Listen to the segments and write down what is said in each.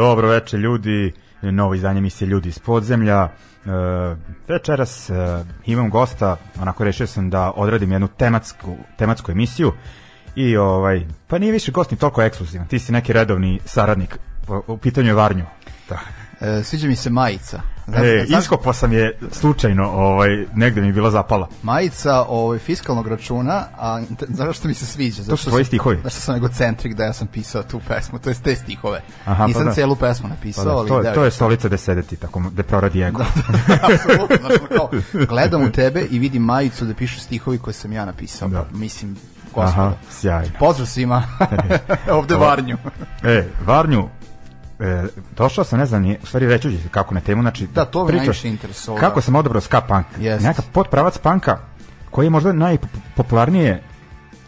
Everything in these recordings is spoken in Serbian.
Dobro veče ljudi, novo izdanje emisije Ljudi iz podzemlja. E, večeras e, imam gosta, onako rešio sam da odradim jednu tematsku, tematsku emisiju i ovaj, pa nije više gost ni toliko ekskluzivan, ti si neki redovni saradnik, u pitanju je Varnju. Da. E, sviđa mi se majica. Znam, e, znam, iskopao sam je slučajno, ovaj, negde mi je bila zapala. Majica ovaj, fiskalnog računa, a znaš što mi se sviđa? To su tvoji stihovi. Znaš što sam egocentrik da ja sam pisao tu pesmu, to je te stihove. Aha, Nisam pa da. celu pesmu napisao. Pa da, ali to, da, to je stolica gde sedeti, tako da proradi ego. Da, da, apsolutno. Znaš, kao, gledam u tebe i vidim majicu da pišu stihovi koje sam ja napisao. Da. Mislim, gospodo. Aha, sjajno. Pozdrav svima. Ovde Varnju. e, Varnju, e, došao sam, ne znam, nije, u stvari reći ću kako na temu, znači da, to me najviše interesovalo. Kako sam odabrao ska punk? Yes. Neka podpravac panka koji je možda najpopularnije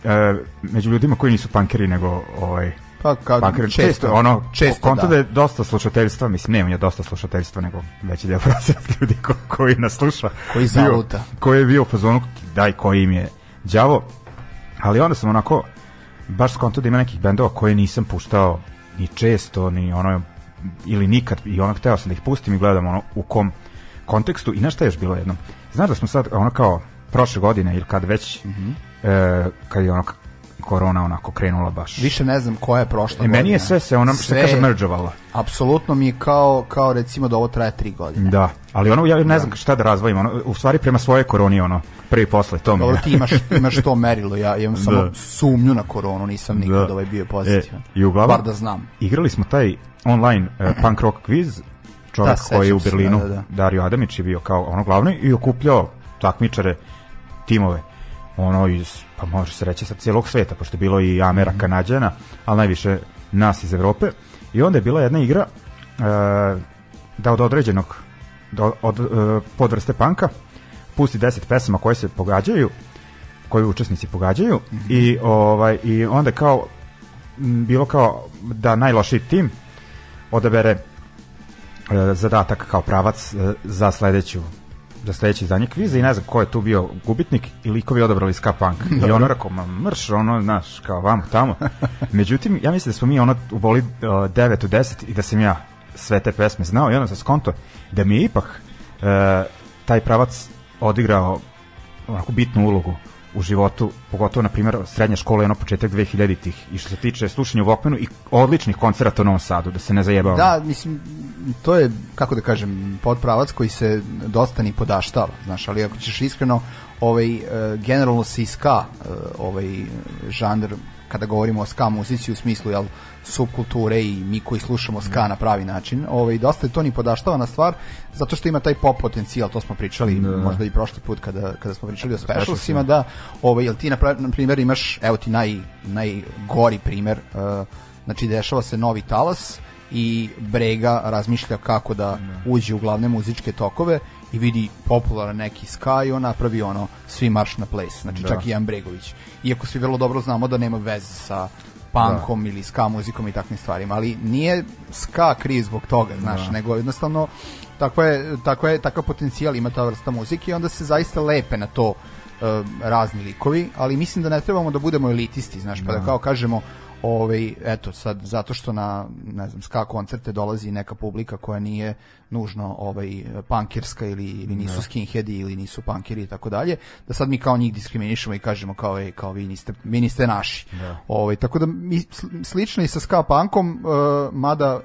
e, među ljudima koji nisu punkeri nego ovaj Pa, kao, Punkere, često, često, ono, često, konto da. da je dosta slušateljstva, mislim, nema je dosta slušateljstva, nego veći deo procenat ljudi ko, koji nas sluša. Koji bio-. Koji je bio u fazonu, daj, koji im je đavo. Ali onda sam onako, baš skonto da ima nekih bendova koje nisam puštao ni često, ni ono, ili nikad, i ono, hteo sam da ih pustim i gledam ono, u kom kontekstu. I znaš šta je još bilo jednom? Znaš da smo sad, ono kao, prošle godine, ili kad već, Mhm. e, kad je ono, korona onako krenula baš. Više ne znam koja je prošla E, meni je godina. sve se ono što kaže merdžovala. Apsolutno mi je kao, kao recimo da ovo traje tri godine. Da, ali ono ja ne znam šta da razvojim, ono u stvari prema svoje koroni ono prvi posle to mi Dobro, je. ti imaš, imaš to merilo, ja imam samo Da. sumnju na koronu, nisam nikad Da. ovaj bio pozitivan. E, i uglavnom- Bar da znam. Igrali smo taj online uh, punk rock quiz. Čovjek Da, koji je u sećam se, Berlinu, da, da, da. Dario Adamić je bio kao ono glavni i okupljao takmičare timove ono iz, pa može se reći sa cijelog sveta, pošto je bilo i Amera, Mhm. Kanadjana, ali najviše nas iz Evrope. I onda je bila jedna igra e, da od određenog da od, e, podvrste panka pusti 10 pesama koje se pogađaju koje učesnici pogađaju Mhm. i ovaj i onda kao bilo kao da najlošiji tim odabere e, zadatak kao pravac e, za sledeću za sledeće izdanje kviza i ne znam ko je tu bio gubitnik i likovi odabrali ska punk. I ono rekao, ma mrš, ono, znaš, kao vamo tamo. Međutim, ja mislim da smo mi ono uboli uh, 9 u 10 i da sam ja sve te pesme znao i onda sam skonto da mi je ipak uh, taj pravac odigrao onako bitnu ulogu u životu, pogotovo na primjer srednja škola je ono početak 2000-ih i što se tiče slušanja u Walkmanu i odličnih koncerata u Novom Sadu, da se ne zajebao. Da, mislim, to je, kako da kažem, podpravac koji se dosta ni podaštava, znaš, ali ako ćeš iskreno, ovaj, e, generalno se i ska, e, ovaj, žanr, kada govorimo o ska muzici u smislu, jel, subkulture i mi koji slušamo ska na pravi način, ovaj, dosta je to ni podaštavana stvar, zato što ima taj pop potencijal, to smo pričali možda i prošli put kada, kada smo pričali o specialsima, da, ovaj, jel ti na, na primjer imaš, evo ti naj, najgori primjer, e, znači dešava se novi talas, i Brega razmišlja kako da. uđe u glavne muzičke tokove i vidi popularan neki ska i on napravi ono svi marš na ples, znači Da. čak i Jan Bregović. Iako svi vrlo dobro znamo da nema veze sa punkom ili ska muzikom i takvim stvarima, ali nije ska kriv zbog toga, znaš, nego jednostavno takva je, takva je, takav potencijal ima ta vrsta muzike i onda se zaista lepe na to e, razni likovi, ali mislim da ne trebamo da budemo elitisti, znaš, pa da kao kažemo ovaj, eto, sad, zato što na, ne znam, ska koncerte dolazi neka publika koja nije nužno ovaj, punkirska ili, ili nisu skinheadi ili nisu punkiri i tako dalje, da sad mi kao njih diskriminišemo i kažemo kao, ej, kao vi niste, vi niste naši. Ovaj, tako da mi, sl- slično i sa ska punkom, e, mada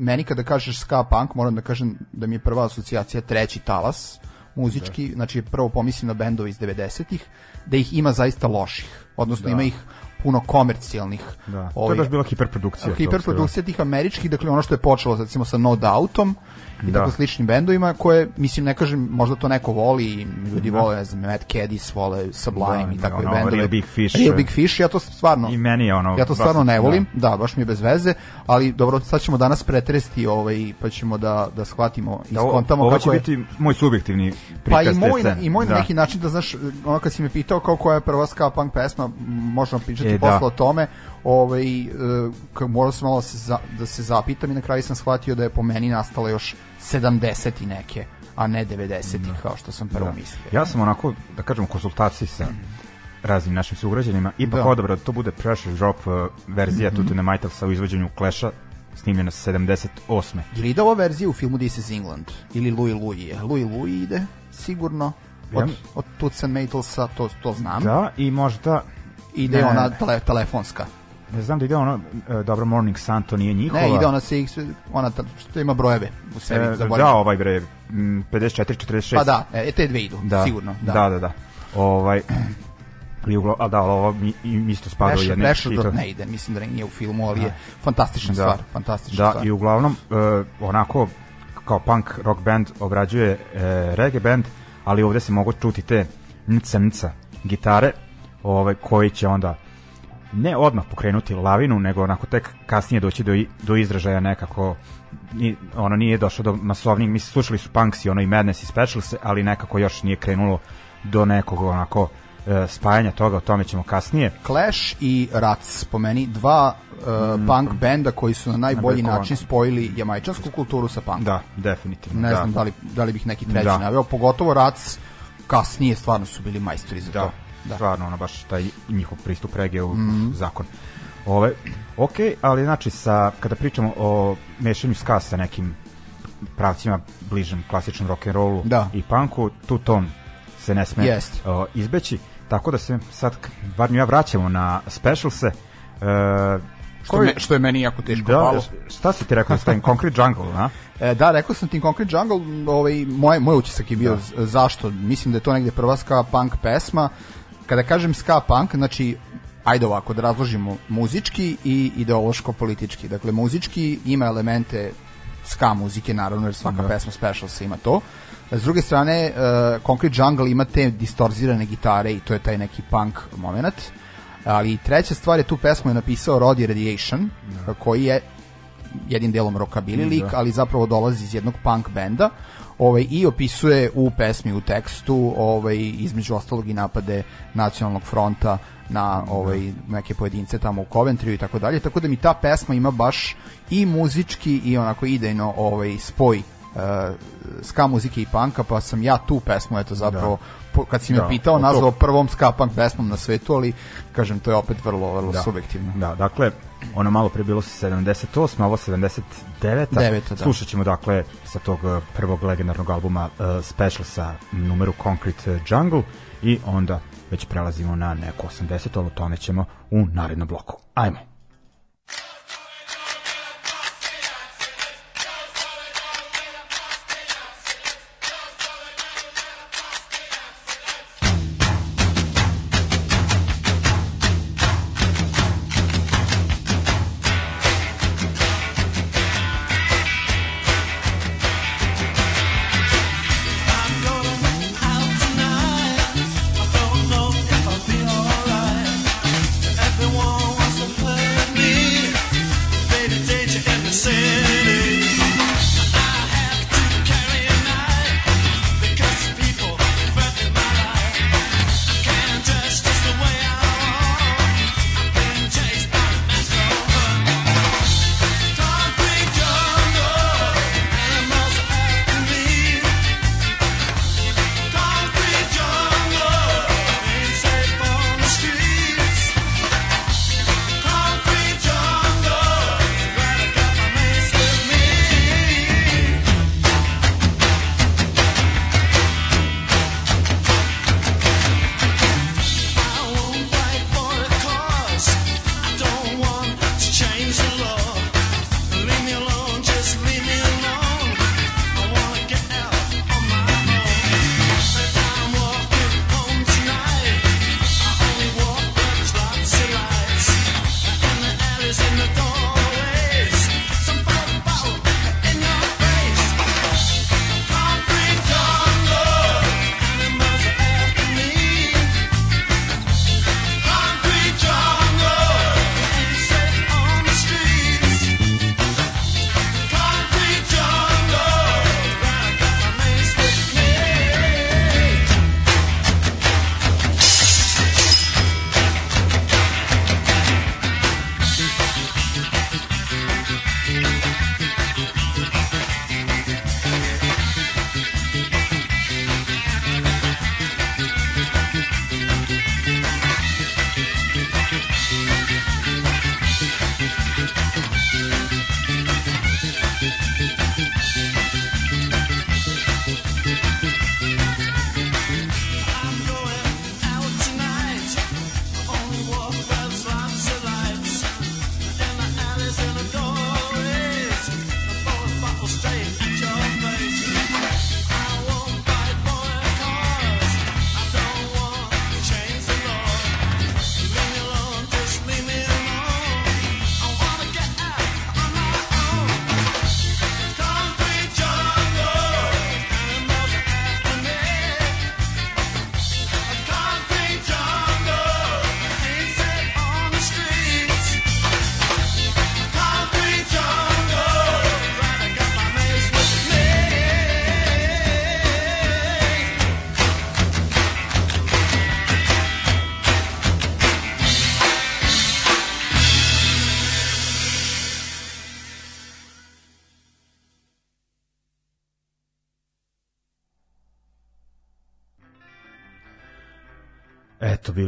meni kada kažeš ska punk, moram da kažem da mi je prva asocijacija treći talas, muzički, znači prvo pomislim na bendove iz 90-ih, da ih ima zaista loših, odnosno ima ih puno komercijalnih. Da. To ovaj, je baš bila hiperprodukcija. hiperprodukcija tih američkih, dakle ono što je počelo recimo sa No Doubtom i Da. tako sličnim bendovima koje, mislim, ne kažem, možda to neko voli, i ljudi vole, ne znam, Mad Caddies, vole Sublime Da, i takve ono, bendove. Real Big Fish. Real Big Fish, ja to stvarno... I meni je ono... Ja to stvarno ne da. volim, da. baš mi je bez veze, ali dobro, sad ćemo danas pretresti ovaj, pa ćemo da, da shvatimo i Da, ovo, skontamo ovo kako će je... biti moj subjektivni Pa prikaz i te moj, scene. i moj na Da. neki način da znaš, ono kad si me pitao kao koja je prva ska punk pesma, možemo pričati E, posle da. o tome, ovaj, e, morao sam malo da se, za, da se zapitam i na kraju sam shvatio da je po meni nastala još 70 i neke, a ne 90 kao što sam prvo mislio. Ja sam onako, da kažem, u konsultaciji sa raznim našim sugrađanima, ipak Da. Odabrao da to bude Pressure Drop uh, verzija mm -hmm. Tutine Majtalsa u izvođenju Clash-a, snimljena 78. Je li ide ova verzija u filmu This is England? Ili Louis Louis je? Louis Louis ide, sigurno. Od, Ja- od Toots and Maytalsa, to, to znam. Da, i možda, Ide Ne. ona tele, telefonska. Ne znam da ide ono, uh, dobro Morning Sun, to nije njihova. Ne, ide ona CX, ona ta, što ima brojeve u sebi. E, zaboravim. da, ovaj bre, m, 54, 46. Pa da, e, te dve idu, da, sigurno. Da, Da, da, da. Ovaj, i uglo, a da, ovo mi, isto spada u jedne Pressure. Drop ne ide, mislim da nije u filmu, ali je fantastična Da. stvar, fantastična Da, stvar. i uglavnom uh, onako kao punk rock band obrađuje uh, reggae band, ali ovde se mogu čuti te nca nca gitare, ovaj koji će onda ne odmah pokrenuti lavinu, nego onako tek kasnije doći do, do izražaja nekako ni, ono nije došlo do masovnijeg, mi slušali su Punks i ono i Madness i Specials, ali nekako još nije krenulo do nekog onako spajanja toga, o tome ćemo kasnije. Clash i Rats, po meni, dva uh, punk benda koji su na najbolji Na način spojili jamajčansku kulturu sa punkom. Da, definitivno. Ne da. znam da li, da li bih neki treći Da. naveo, pogotovo Rats kasnije stvarno su bili majstori za Da, to. Da. stvarno, ono baš taj njihov pristup regije u zakon. Ove, ok, ali znači sa, kada pričamo o mešanju ska sa nekim pravcima bližem klasičnom rock'n'rollu Da. i punku, tu ton se ne sme Jeste. o, izbeći, tako da se sad, bar ja vraćamo na specialse, e, Što, me, što je meni jako teško da, palo. šta si ti rekao s tim Concrete Jungle, a? E, da, rekao sam ti Concrete Jungle, ovaj, moj, moj utisak je bio da. zašto. Mislim da je to negde prva ska punk pesma. Kada kažem ska punk, znači, ajde ovako, da razložimo muzički i ideološko-politički. Dakle, muzički ima elemente ska muzike, naravno, jer svaka da. pesma special se ima to. S druge strane, uh, Concrete Jungle ima te distorzirane gitare i to je taj neki punk moment. Ali treća stvar je tu pesmu je napisao Roddy Radiation, da. koji je jednim delom rockabilly lik, ali zapravo dolazi iz jednog punk benda ovaj, i opisuje u pesmi, u tekstu ovaj, između ostalog i napade nacionalnog fronta na ovaj neke pojedince tamo u Coventryu i tako dalje tako da mi ta pesma ima baš i muzički i onako idejno ovaj spoj uh, ska muzike i panka pa sam ja tu pesmu eto zapravo po, kad si me Da, pitao to- nazvao prvom ska punk pesmom na svetu ali kažem to je opet vrlo vrlo Da. subjektivno Da, dakle, ono malo pre bilo 78, a ovo 79. Deveta, da. Slušat ćemo, dakle, sa tog eh, prvog legendarnog albuma uh, Special sa numeru Concrete Jungle i onda već prelazimo na neko 80, ali o tome ćemo u narednom bloku. Ajmo.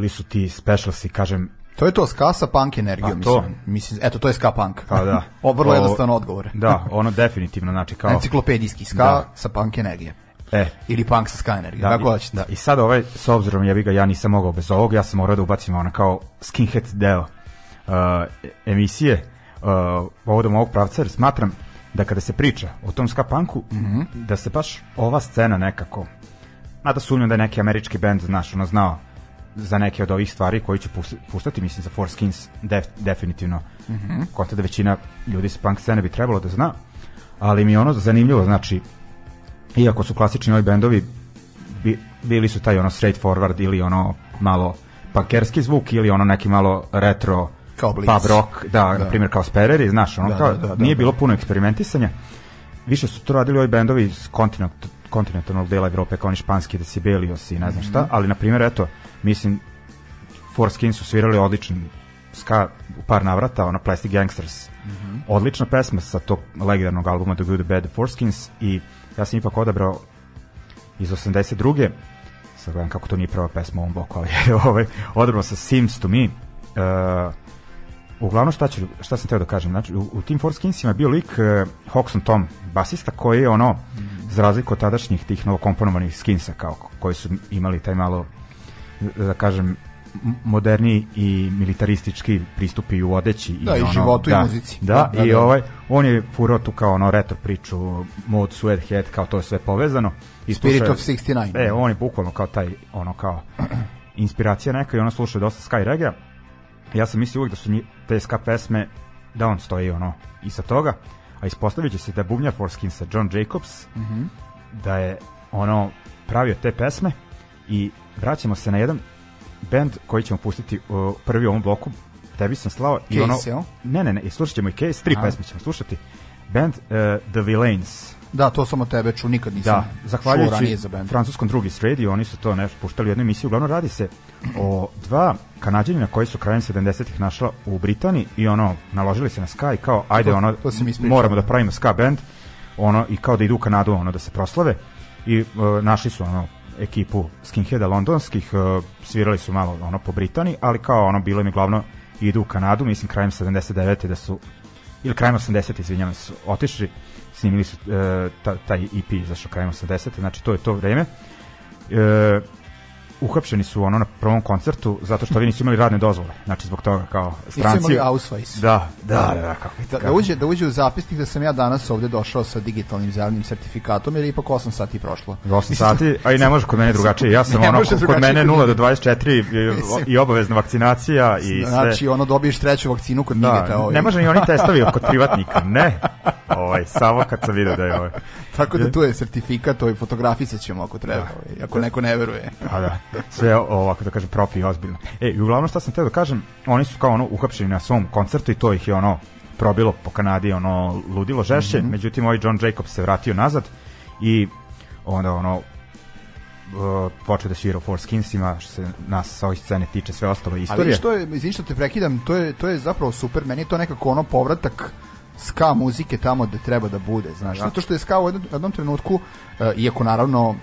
Bili su ti specialsi, kažem, To je to, ska sa punk energijom, Pa to. mislim. mislim. Eto, to je ska punk. Pa da. o, vrlo jednostavno odgovor. da, ono definitivno, znači kao... Enciklopedijski ska Da. sa punk energije. E, Ili punk sa ska energije, da, kako hoćete. da, i sad ovaj, s obzirom, ja ga, ja nisam mogao bez ovog, ja sam morao da ubacim ono kao skinhead deo uh, emisije uh, povodom ovog pravca, jer smatram da kada se priča o tom ska punku, Mhm. da se baš ova scena nekako, mada sumnjam da je neki američki band, znaš, ono znao za neke od ovih stvari koji će pustati, mislim za Four Skins def, definitivno mm. -hmm. da većina ljudi sa punk scene bi trebalo da zna ali mi je ono zanimljivo znači iako su klasični ovi bendovi bi, bili su taj ono straight forward ili ono malo punkerski zvuk ili ono neki malo retro Kao Blitz. pub rock, da, Da. na primjer kao Spereri, znaš, ono Da, kao, da, da, da, nije da. bilo puno eksperimentisanja. Više su to radili ovi bendovi iz kontinent, kontinentalnog dela Evrope, kao oni španski Decibelios i ne znam šta, ali na primjer, eto, mislim, Four Skins su svirali odličan ska u par navrata, ona Plastic Gangsters. Mhm. Odlična pesma sa tog legendarnog albuma The Good, The Bad, The Four Skins i ja sam ipak odabrao iz 82. Sad gledam kako to nije prva pesma u ovom bloku, ali ovaj, odabrao sa Seems to Me. Uh, uglavnom šta, ću, šta sam teo da kažem, znači u, u tim Four Skinsima je bio lik uh, Hoxton Tom, basista koji je ono, za razliku od tadašnjih tih novokomponovanih skinsa kao, koji su imali taj malo da kažem m- moderniji i militaristički pristupi i u odeći Da, i ono, životu i da, muzici. Da, Da, da, i da. ovaj on je furao tu kao ono retro priču Mode Sweathead kao to je sve povezano i Spirit slušao- of 69. E, on je bukvalno kao taj, ono kao, inspiracija neka i ona sluša dosta Sky Reggae. Ja sam mislio uvijek da su ska pesme, da on stoji ono iza toga, a ispostavit će se da je bubnjar Forskinsa John Jacobs, Mhm. da je ono pravio te pesme i vraćamo se na jedan band koji ćemo pustiti uh, prvi u ovom bloku, tebi sam slao i Case, ono, jel? ne, ne, ne, i slušat ćemo i Case, tri A. pesme ćemo slušati, band uh, The Villains, Da, to sam od tebe čuo, nikad nisam da, zahvaljujući za band. francuskom Drugis Radio, oni su to nešto puštali u jednoj emisiji, uglavnom radi se o dva kanadjanina koji su krajem 70-ih našla u Britaniji i ono, naložili se na ska i kao, ajde, To- ono, to mi moramo da pravimo ska band, ono, i kao da idu u Kanadu, ono, da se proslave i uh, našli su, ono, ekipu skinheada londonskih, uh, svirali su malo, ono, po Britaniji, ali kao, ono, bilo im je glavno idu u Kanadu, mislim, krajem 79. da su ili krajem 80. izvinjavam se, otišli, snimili su ta, taj EP izašao krajem 80. Znači, to je to vreme. E, uhapšeni su ono na prvom koncertu zato što ovi nisu imali radne dozvole. Znači, zbog toga kao Nisu stranci... imali Ausweis. Da, da, da, da, kako, Da, da, uđe, da uđe u zapisnik da sam ja danas ovde došao sa digitalnim zelenim sertifikatom jer je ipak 8 sati prošlo. 8 sati, a i ne može kod mene drugačije. Ja sam ono, kod mene kod 0 do 24 i, obavezna vakcinacija i sve. Znači, ono, dobiješ treću vakcinu kod Migeta. Da, ovaj. ne može ni oni testovi kod privatnika, ne. Ovaj, samo kad sam vidio da je ovaj. Tako da tu je sertifikat, ovaj, fotografisat ćemo ako treba, ovaj, ako neko ne veruje. A da, sve ovako da kažem profi i ozbiljno. E, i uglavnom šta sam teo da kažem, oni su kao ono uhapšeni na svom koncertu i to ih je ono probilo po Kanadi, ono ludilo žešće, Mhm. međutim ovaj John Jacobs se vratio nazad i onda ono uh, počeo da svira u Four Skinsima, što se nas sa ovih scene tiče, sve ostalo je Ali istorija. vidiš, to je, izvini što te prekidam, to je, to je zapravo super, meni je to nekako ono povratak ska muzike tamo gde treba da bude, znaš, Da. zato što je ska u jednom, jednom trenutku, uh, iako naravno uh,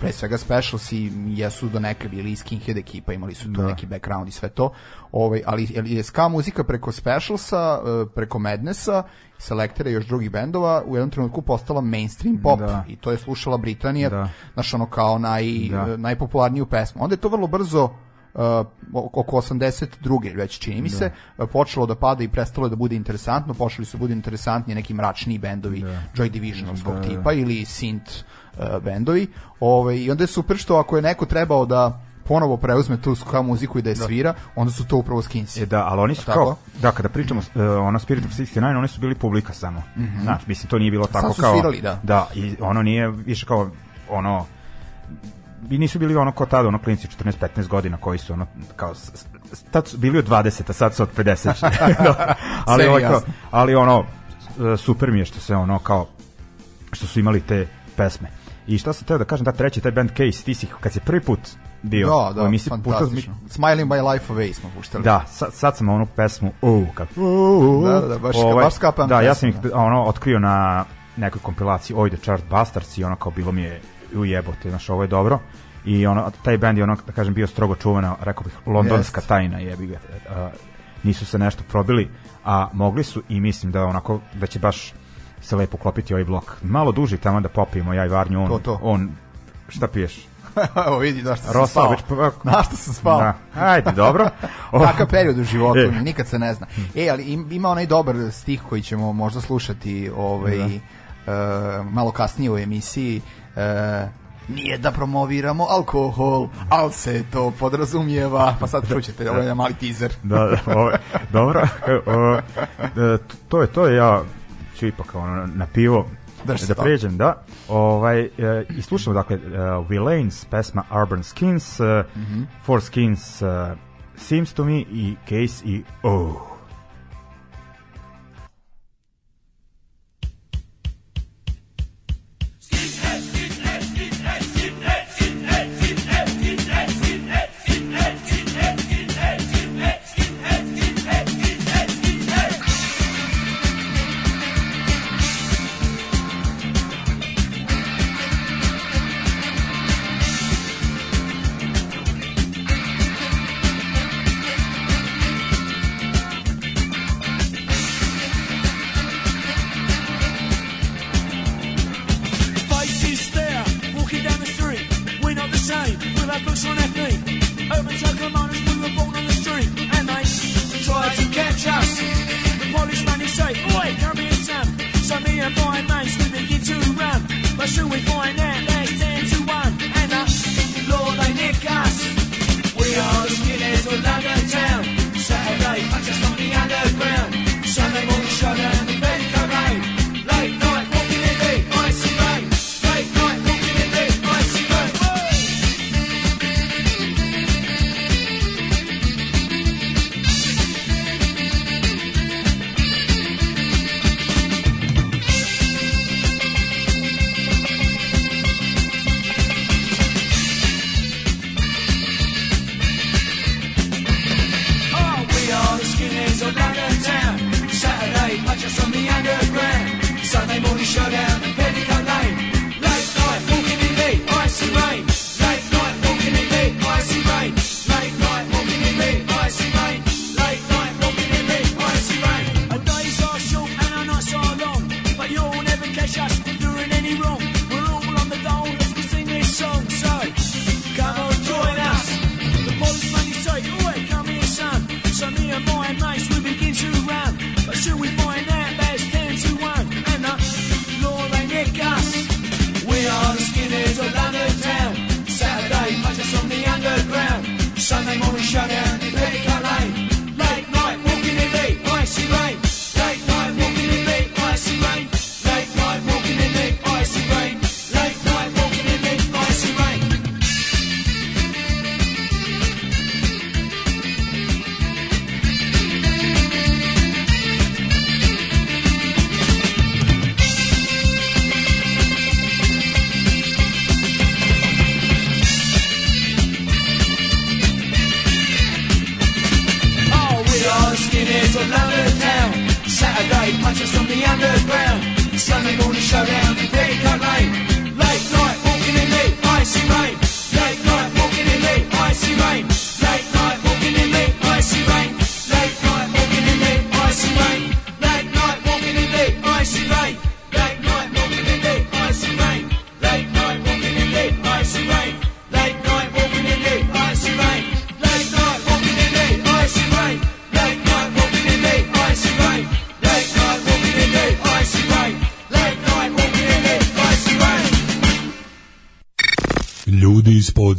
pre svega specialsi jesu do neke bili i skinhead ekipa, imali su tu Da. neki background i sve to, ovaj, ali je ska muzika preko specialsa, uh, preko Madnessa, selektera i još drugih bendova u jednom trenutku postala mainstream pop Da. i to je slušala Britanija, Da. znaš ono kao naj, Da. najpopularniju pesmu. Onda je to vrlo brzo oko 82. već čini mi se, uh, počelo da pada i prestalo da bude interesantno, počeli su da budu interesantni neki mračniji bendovi Joy Divisionovskog Da, da. tipa ili synth uh, bendovi. Ove, I onda je super što ako je neko trebao da ponovo preuzme tu ska muziku i da je svira, onda su to upravo skinsi. E da, ali oni su Tako? kao, da, kada pričamo uh, ono Spirit of 69, oni su bili publika samo. Znaš, mislim, to nije bilo tako Mhm. su kao... svirali, da. Da, i ono nije više kao, ono, i nisu bili ono kao tada, ono klinci 14-15 godina koji su ono kao tad su bili od 20, a sad su od 50. Da, ali, mi ovaj, kao, ali ono super mi je što se ono kao što su imali te pesme. I šta sam teo da kažem, da treći taj band Case, ti si kad si prvi put bio Da, da, u emisiji puštao- fantastično. Smiling by Life Away smo puštali. da, sad, sad sam onu pesmu oh, kad, oh, Da, da, da, baš ska- baš ska punk Da, ja pesma, sam ih da. ono otkrio na nekoj kompilaciji Oj the Chart Bastards i ono kao bilo mi je u jebote, znaš, ovo je dobro i ono, taj band je ono, da kažem, bio strogo čuvena, rekao bih, londonska yes. tajna jebi ga, Uh, nisu se nešto probili, a mogli su i mislim da onako, da će baš se lepo klopiti ovaj blok. Malo duži tamo da popijemo ja i Varnju, on, to, to. on šta piješ? Evo vidi na što Rosa, sam spao. Već, na što sam spao. Da. Ajde, dobro. Takav period u životu, e. nikad se ne zna. E, ali ima onaj dobar stih koji ćemo možda slušati ovaj, da. uh, malo kasnije u emisiji, e, nije da promoviramo alkohol, ali se to podrazumijeva, pa sad čućete, ovo je mali teaser. da, da ovo, dobro, o, e, to je to, ja ću ipak ono, na pivo Drži da pređem, da. Ovaj, e, I slušamo, dakle, uh, Villains, pesma Urban Skins, e, uh, mm -hmm. Four Skins, uh, Seems to Me i Case i Oh.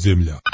земля.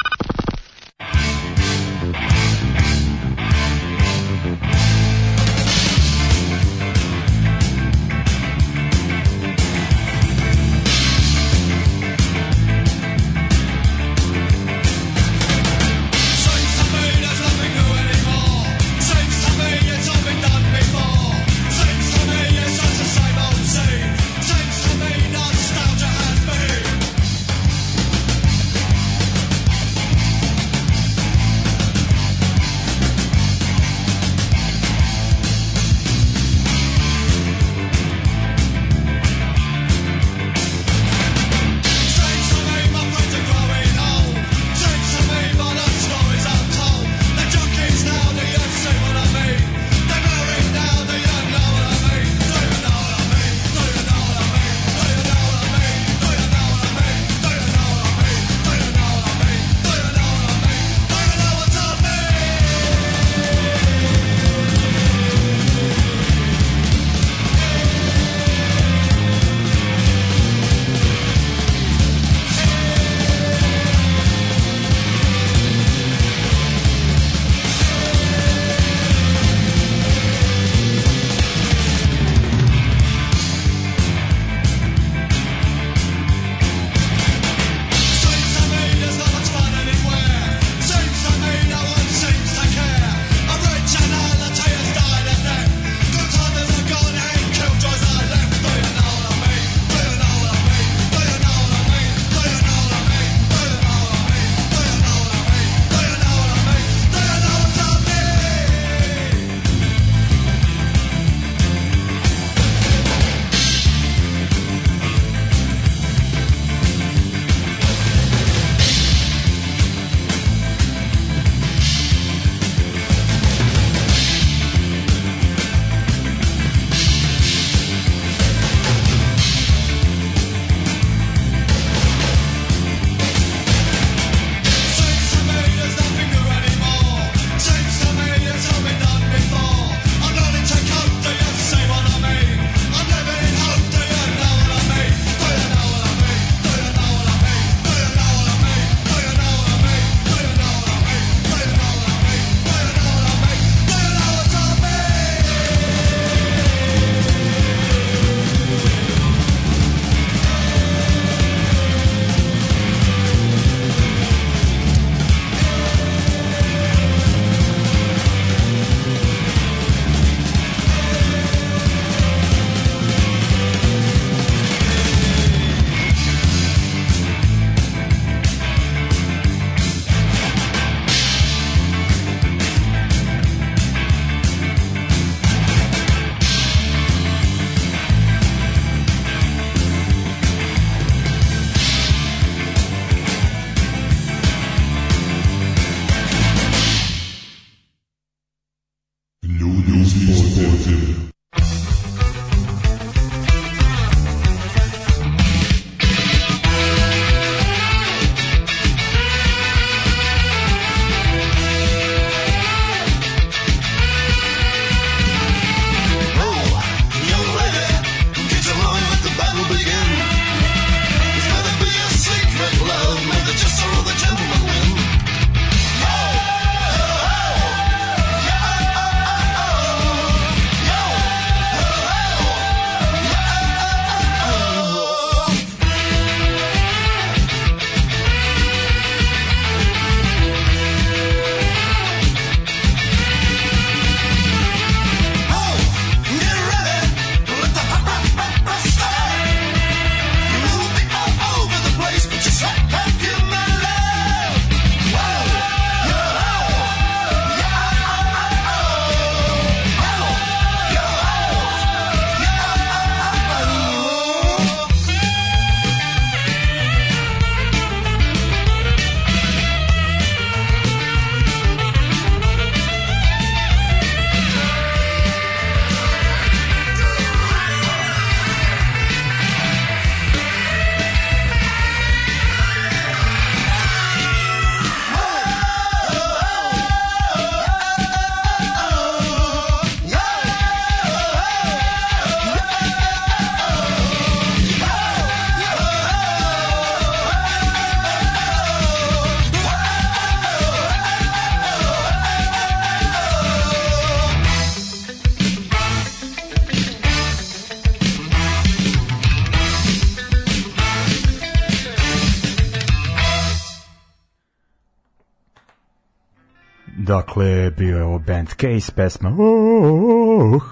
Dakle, bio je ovo band Case, pesma uh,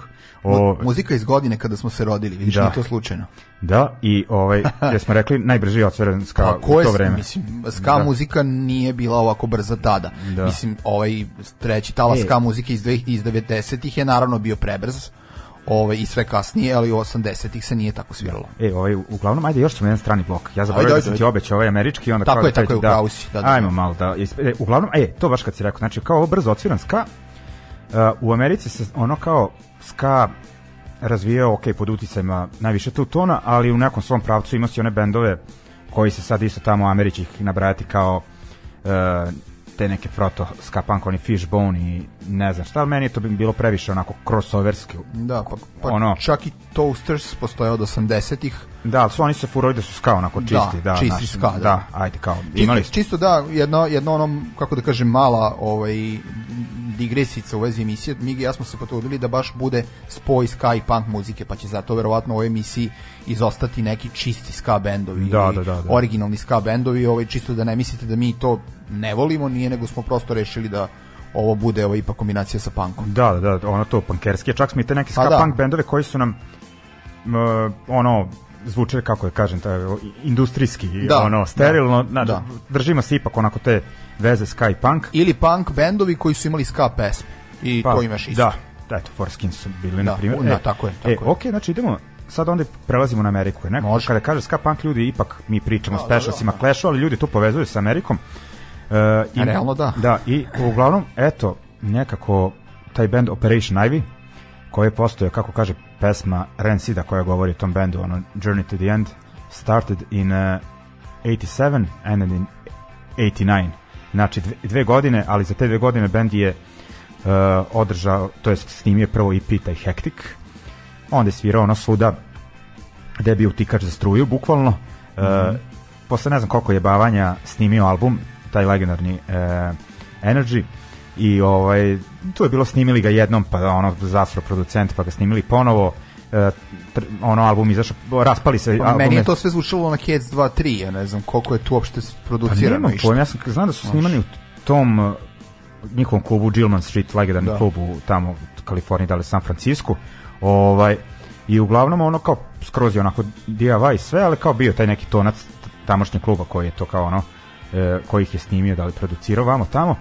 o, Muzika iz godine kada smo se rodili, vidiš, Da. nije to slučajno. da, i ovaj, jer smo rekli najbrži otveren ska Pa u to vreme. mislim, ska Da. muzika nije bila ovako brza tada. Da. Mislim, ovaj treći talas E. ska muzike iz, iz 90-ih je naravno bio prebrz, ovaj, i sve kasnije, ali u 80-ih se nije tako sviralo. E, ovaj, uglavnom, ajde, još ćemo jedan strani blok. Ja zaboravio da sam ti obećao ovaj američki, onda Tako kao je, da tako je, treći- u pravu si, da, da, Ajmo da. malo da... E, uglavnom, e, to baš kad si rekao, znači, kao ovo brzo odsviran ska, uh, u Americi se ono kao ska razvijao, ok, pod uticajima najviše tu tona, ali u nekom svom pravcu ima si one bendove koji se sad isto tamo Americi ih nabrajati kao uh, te neke proto ska punk, oni Fishbone i ne znam šta, ali meni je to bi bilo previše onako crossoverski. Da, pa, pa Ono. čak i Toasters postoje od 80-ih. Da, ali su oni se furali da su ska onako Da, čisti. Da, čisti znaš, ska, da. da. ajde kao, Čisto, imali čisto da, jedno, jedno ono, kako da kažem, mala ovaj, digresica u vezi emisije. Migi i ja smo se potrudili da baš bude spoj ska i punk muzike, pa će zato verovatno u ovoj emisiji izostati neki čisti ska bendovi Da, da, da, da. originalni ska bendovi, ovaj, čisto da ne mislite da mi to ne volimo, nije, nego smo prosto rešili da ovo bude ovaj, ipak kombinacija sa punkom. Da, da, da, ono to punkerski, čak smo i te neke Pa ska da. punk bendove koji su nam m, ono zvuče kako je kažem taj industrijski Da, ono sterilno da, da. držimo se ipak onako te veze ska i punk Ili punk bendovi koji su imali ska pesme. I to imaš isto. Pa, da, eto Forskins su bili Da, na primjer da, tako je, tako e, je. ok, znači idemo sad onda prelazimo na Ameriku neko Može. kada kaže ska punk ljudi ipak mi pričamo o specialsima Clashu ali ljudi tu povezuju sa Amerikom e, i, Realno da. da i uglavnom eto nekako taj band Operation Ivy koji je postojao, kako kaže pesma Rancida koja govori o tom bendu, ono Journey to the End, started in uh, 87 and ended in 89. Znači dve, dve godine, ali za te dve godine bend je uh, održao, to jest snimio prvo EP taj Hectic, onda je svirao ono svuda gde je bio utikač za struju, bukvalno. Uh, posle ne znam koliko je bavanja snimio album, taj legendarni uh, Energy, i ovaj tu je bilo snimili ga jednom pa ono zasro producent pa ga snimili ponovo e, tr- ono album izašao raspali se Pa meni je to sve zvučalo na Cats 2 3, ja ne znam koliko je tu uopšte pa producirano išta. pojma, ja sam znam da su snimani u tom uh, njihovom klubu Gilman Street, legendarni Da. klub u tamo u Kaliforniji, da li San Francisco. Ovaj i uglavnom ono kao skroz je onako DIY sve, ali kao bio taj neki tonac tamošnjeg kluba koji je to kao ono e, koji ih je snimio, da li producirao vamo tamo.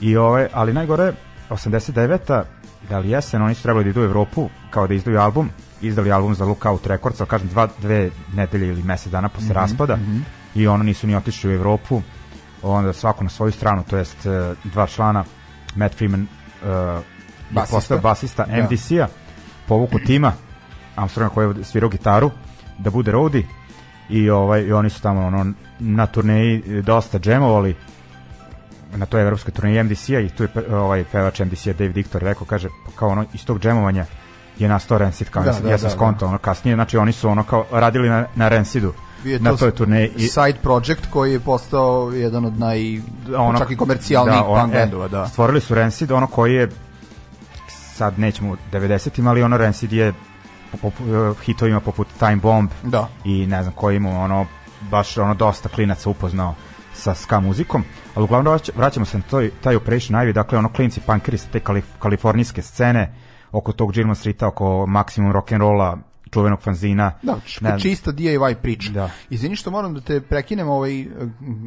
I ovaj, ali najgore 89. da li jesen, oni su trebali da idu u Evropu kao da izdaju album, izdali album za Lookout Records, ali kažem dva, dve nedelje ili mesec dana posle raspada i ono nisu ni otišli u Evropu onda svako na svoju stranu, to jest e, dva člana, Matt Freeman uh, Basista. postao basista Da. MDC-a, povuku tima, Armstronga koji je svirao gitaru, da bude roadie i ovaj i oni su tamo ono na turneji e, dosta džemovali na toj evropskoj turneji MDC-a i tu je ovaj pevač MDC-a Dave Dictor rekao, kaže, pa kao ono iz tog džemovanja je nastao Rancid, kao Da, ja, da, ja sam da, skontao, ono kasnije, znači oni su ono kao radili na, na Rancidu je na to toj turneji i side project koji je postao jedan od naj ono, čak i komercijalnijih ono, punk e, bendova, da. Stvorili su Rancid, ono koji je sad nećemo u 90-im, ali ono Rancid je po, po, hitovima poput Time Bomb Da. i ne znam koji ima ono baš ono dosta klinaca upoznao sa ska muzikom, ali uglavnom vrać- vraćamo se na toj, taj Operation Ivy, dakle ono klinci punkeri sa te kalif, kalifornijske scene oko tog Gilman Streeta, oko Maximum Rock'n'Rolla, čuvenog fanzina. Da, ne čista DIY priča. Da. Izvini što moram da te prekinem, ovaj,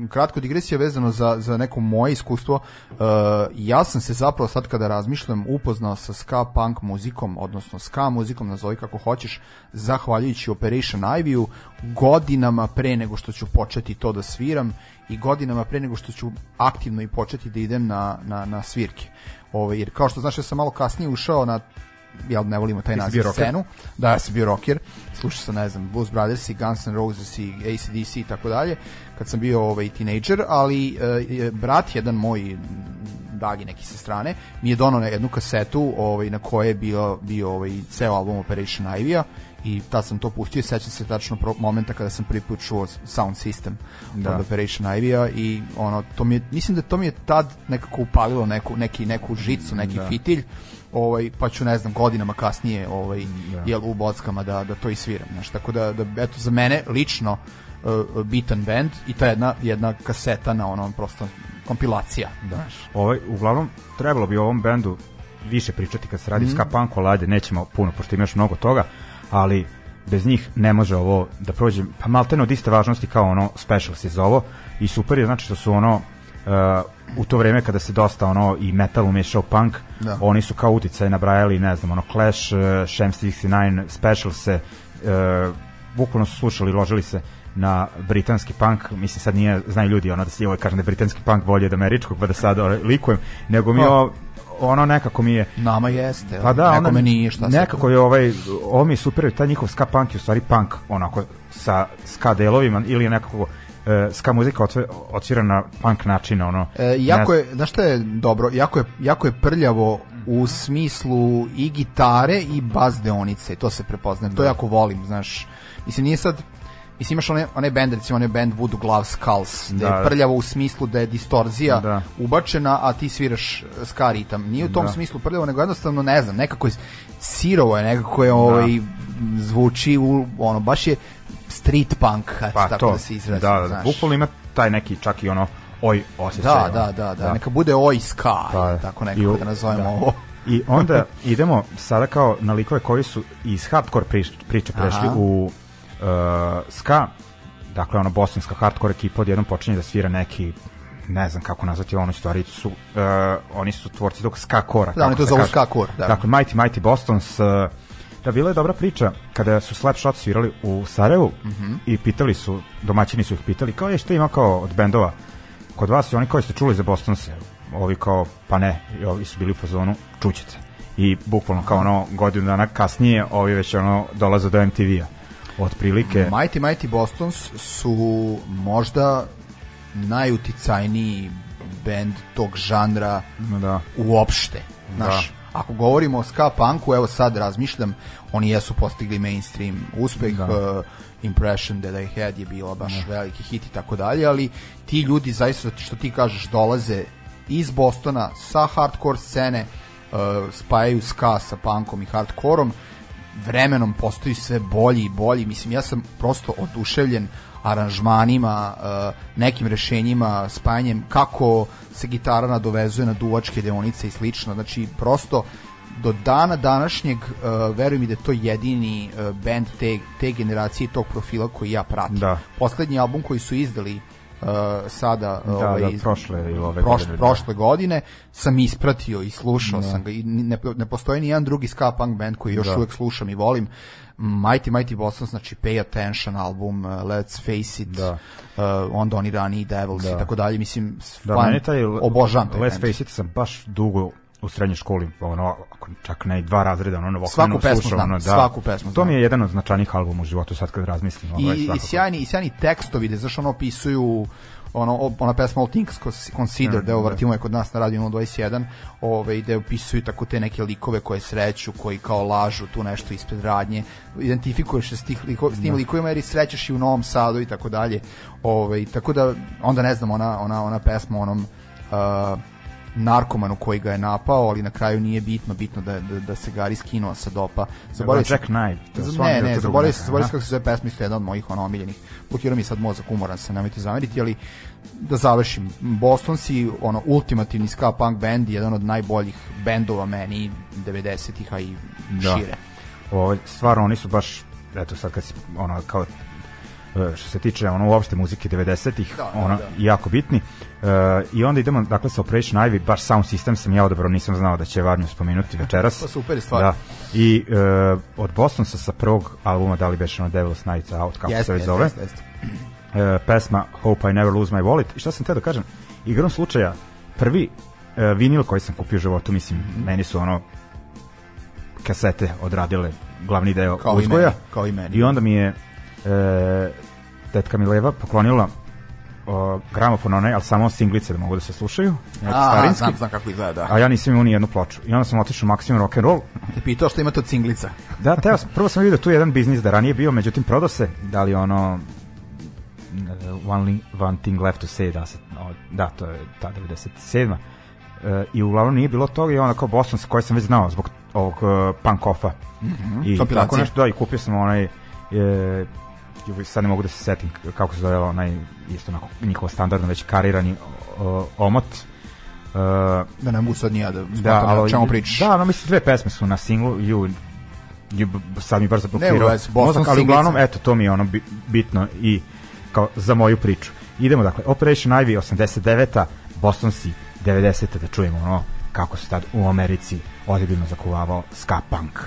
kratko digresija vezano za, za neko moje iskustvo. Uh, ja sam se zapravo sad kada razmišljam upoznao sa ska punk muzikom, odnosno ska muzikom, nazovi kako hoćeš, zahvaljujući Operation Ivy-u, godinama pre nego što ću početi to da sviram i godinama pre nego što ću aktivno i početi da idem na, na, na svirke. Ovaj, jer kao što znaš, ja sam malo kasnije ušao na jel ne volimo taj naziv scenu. Da, ja sam bio rocker. Slušao sam, ne znam, Blues Brothers i Guns N' Roses i ACDC i tako dalje, kad sam bio ovaj, teenager, ali e, brat jedan moj dalji neki sa strane, mi je donao na jednu kasetu ovaj, na kojoj je bio, bio ovaj, ceo album Operation Ivy-a i tad sam to pustio, sećam se tačno pro, momenta kada sam prvi put čuo sound system Da. od Operation Ivy-a i ono, to mi je, mislim da to mi je tad nekako upalilo neku, neki, neku žicu, neki Da. fitilj, ovaj, pa ću ne znam godinama kasnije ovaj, jel, u bockama da, da to i sviram. Znaš, tako da, da eto, za mene lično uh, bitan band i ta jedna, jedna kaseta na onom prosto kompilacija. Da. ovaj, uglavnom, trebalo bi ovom bendu više pričati kad se radi mm. ska punk, ali ajde, nećemo puno, pošto ima još mnogo toga, ali bez njih ne može ovo da prođe, pa maltene od iste važnosti kao ono Specials iz ovo i super je znači što su ono u to vreme kada se dosta ono i metal umešao punk, Da. oni su kao uticaj nabrajali, ne znam, ono Clash, uh, Sham 69, Specials se uh, bukvalno su slušali, ložili se na britanski punk, mislim sad nije, znaju ljudi ono da se ovaj kažem da je britanski punk bolje od američkog, pa da sad likujem, nego mi Pa. ovo, ono nekako mi je Nama jeste. pa da, nekome nije šta sad. nekako je ovaj, ovo mi je super, taj njihov ska punk je u stvari punk, onako, sa ska delovima, ili nekako e, ska muzika odsvira na punk način, ono. E, jako je, znaš šta je dobro, jako je, jako je prljavo u smislu i gitare i bas deonice, to se prepoznaje, to jako volim, znaš. Mislim, nije sad, mislim imaš one, one band, recimo one band Voodoo Glove Skulls, da, Da. je prljavo u smislu da je distorzija Da. ubačena, a ti sviraš ska ritam. Nije u tom Da. smislu prljavo, nego jednostavno, ne znam, nekako je sirovo je, nekako je ovaj, zvuči, u, ono, baš je street punk, eto, pa tako to, da se izrazim, da, da, bukvalno ima taj neki čak i ono oj osjećaj. Da, ono. da, da, da, neka bude oj ska, Pa, tako nekako da nazovemo da. ovo. I onda idemo sada kao na likove koji su iz hardcore prič, priče prešli Aha. u uh, ska, dakle ono bosanska hardcore ekipa odjednom počinje da svira neki ne znam kako nazvati onu stvari su uh, oni su tvorci tog ska kora Da, oni to zovu ska core, da. dakle Mighty Mighty Bostons uh, da bila je dobra priča kada su Slapshot svirali u Sarajevu Mhm. i pitali su domaćini su ih pitali kao je što ima kao od bendova? Kod vas i oni koji ste čuli za Bostonse ovi kao pa ne i ovi su bili u fazonu čućete i bukvalno kao ono godinu dana kasnije ovi već ono dolaze do MTV-a otprilike Mighty Mighty Bostons su možda najuticajniji bend tog žanra da. uopšte. Znaš, ako govorimo o ska punku, evo sad razmišljam, oni jesu postigli mainstream uspeh, Da. uh, Impression That I Had je bila baš veliki hit i tako dalje, ali ti ljudi zaista što ti kažeš dolaze iz Bostona sa hardcore scene, uh, spajaju ska sa punkom i hardkorom, vremenom postaju sve bolji i bolji. Mislim, ja sam prosto oduševljen aranžmanima, uh, nekim rešenjima, spajanjem kako se gitara nadovezuje na duvačke deonice i slično. Znači, prosto do dana današnjeg uh, verujem mi da je to jedini uh, band te, te generacije tog profila koji ja pratim. Da. Poslednji album koji su izdali uh, sada Da, ovaj, da, prošle ili ove prošle, godine, da. prošle godine sam ispratio i slušao sam ga i ne, ne postoji ni jedan drugi ska punk band koji još Da. uvek slušam i volim Mighty Mighty Boston znači Pay Attention album uh, Let's Face It Da. uh, onda oni rani Devils Da. i tako dalje mislim da fan, meni taj obožavam taj Let's band. Face It sam baš dugo u srednjoj školi, ono, ako čak ne i dva razreda, ono, na Svaku pesmu slušao, znam, ono, da. svaku pesmu To mi je jedan od značajnijih albuma u životu, sad kad razmislim. ovaj, I, i svakako. sjajni i sjajni tekstovi da znaš ono opisuju ono ona pesma All Things Considered, Mm, evo da. vrtimo je kod nas na radio 021, ovaj gde opisuju tako te neke likove koje sreću, koji kao lažu tu nešto ispred radnje. Identifikuješ se s tih liko, s tim likovima jer ih srećeš i u Novom Sadu i tako dalje. Ovaj tako da onda ne znam ona ona ona pesma onom uh, narkomanu koji ga je napao, ali na kraju nije bitno, bitno da, da, da se Gari skinuo sa dopa. Zaboravio Jack Knight. stvarno ne, ne, drugo zaboravio sam, zaboravio sam kako se zove pesma, isto je jedna od mojih ono omiljenih. Blokirao mi sad mozak, umoran sam, nemojte zameriti, ali da završim. Boston si ono ultimativni ska punk band, jedan od najboljih bendova meni 90-ih, a i Da. šire. Ovo, stvarno, oni su baš, eto sad kad si, ono, kao, što se tiče ono uopšte muzike 90-ih, Da, da, ono, da. jako bitni. E, I onda idemo, dakle, sa Operation Ivy, baš sound system sam ja odabrao, nisam znao da će Varnju spomenuti večeras. Pa super stvar. Da. I e, od Bostonsa sa prvog albuma, da li beše ono Devil's Night Out, kako Jeste, se već jeste, zove, jeste, jeste. e, pesma Hope I Never Lose My Wallet. I šta sam te da kažem? Igrom slučaja, prvi e, vinil koji sam kupio u životu, mislim, Mhm. meni su ono kasete odradile glavni deo Kao i uzgoja. meni, kao i meni. I onda mi je e, tetka Mileva poklonila o, gramofon onaj, ali samo singlice da mogu da se slušaju. Neki A, starinski. znam, znam kako izgleda, da. A ja nisam imao ni jednu ploču. I onda sam otišao u Maximum Rock and Roll. Te pitao što imate od cinglica. Da, teo, prvo sam vidio tu jedan biznis da ranije bio, međutim prodao se, da li ono one, Li- one Thing Left to Say, da, se, da to je ta 97. E, I uglavnom nije bilo toga i onda kao Boston koji sam već znao zbog ovog uh, punk offa. I kompilacije. tako nešto, da, i kupio sam onaj e, sad ne mogu da se setim kako se zove onaj isto onako njihov standardno već karirani uh, omot. Uh, da ne mogu sad nija da da, ali, čemu pričaš. Da, no mislim dve pesme su na singlu ju, ju sad mi brzo blokirao mozak, ali uglavnom eto to mi je ono bitno i kao za moju priču. Idemo dakle Operation Ivy 89-a Boston Sea 90-te da čujemo ono kako se tad u Americi ozbiljno zakuvavao ska punk.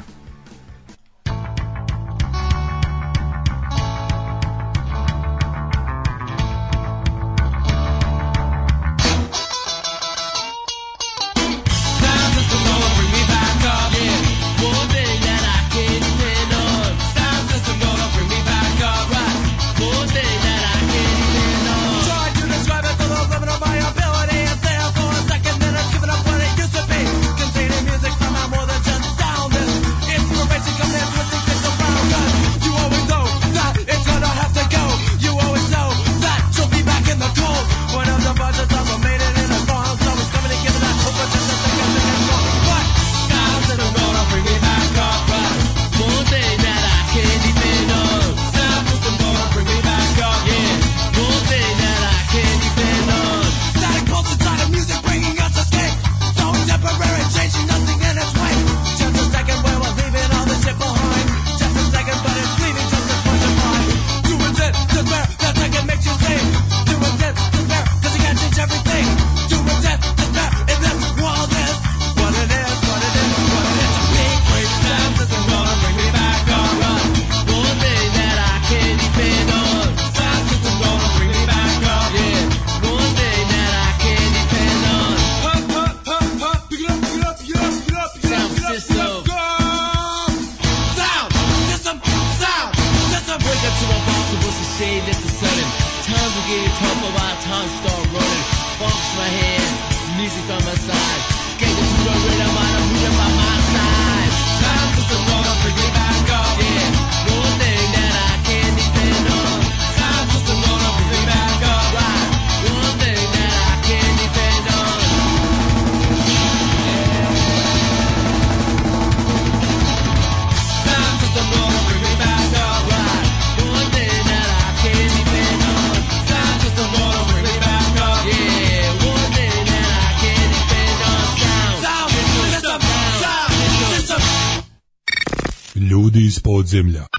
земля.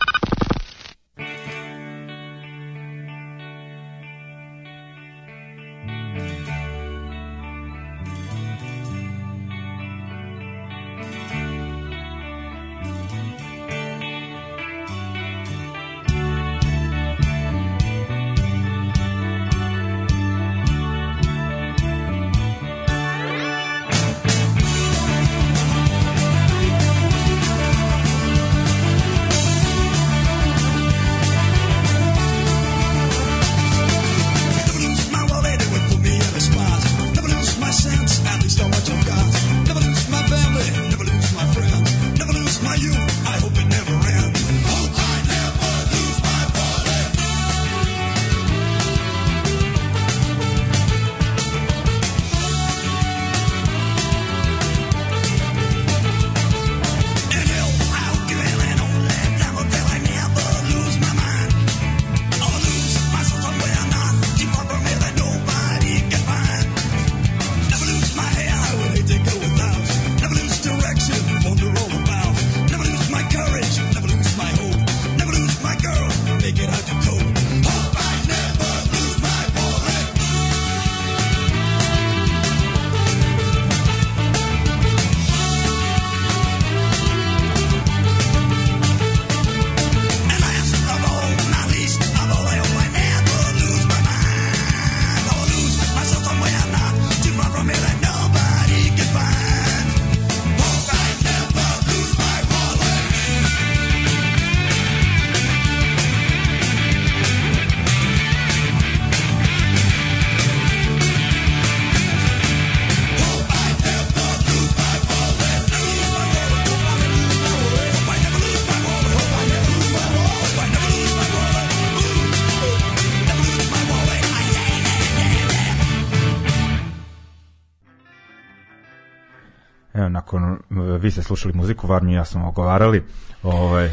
Ste slušali muziku, Varmi i ja smo ogovarali. Ovaj,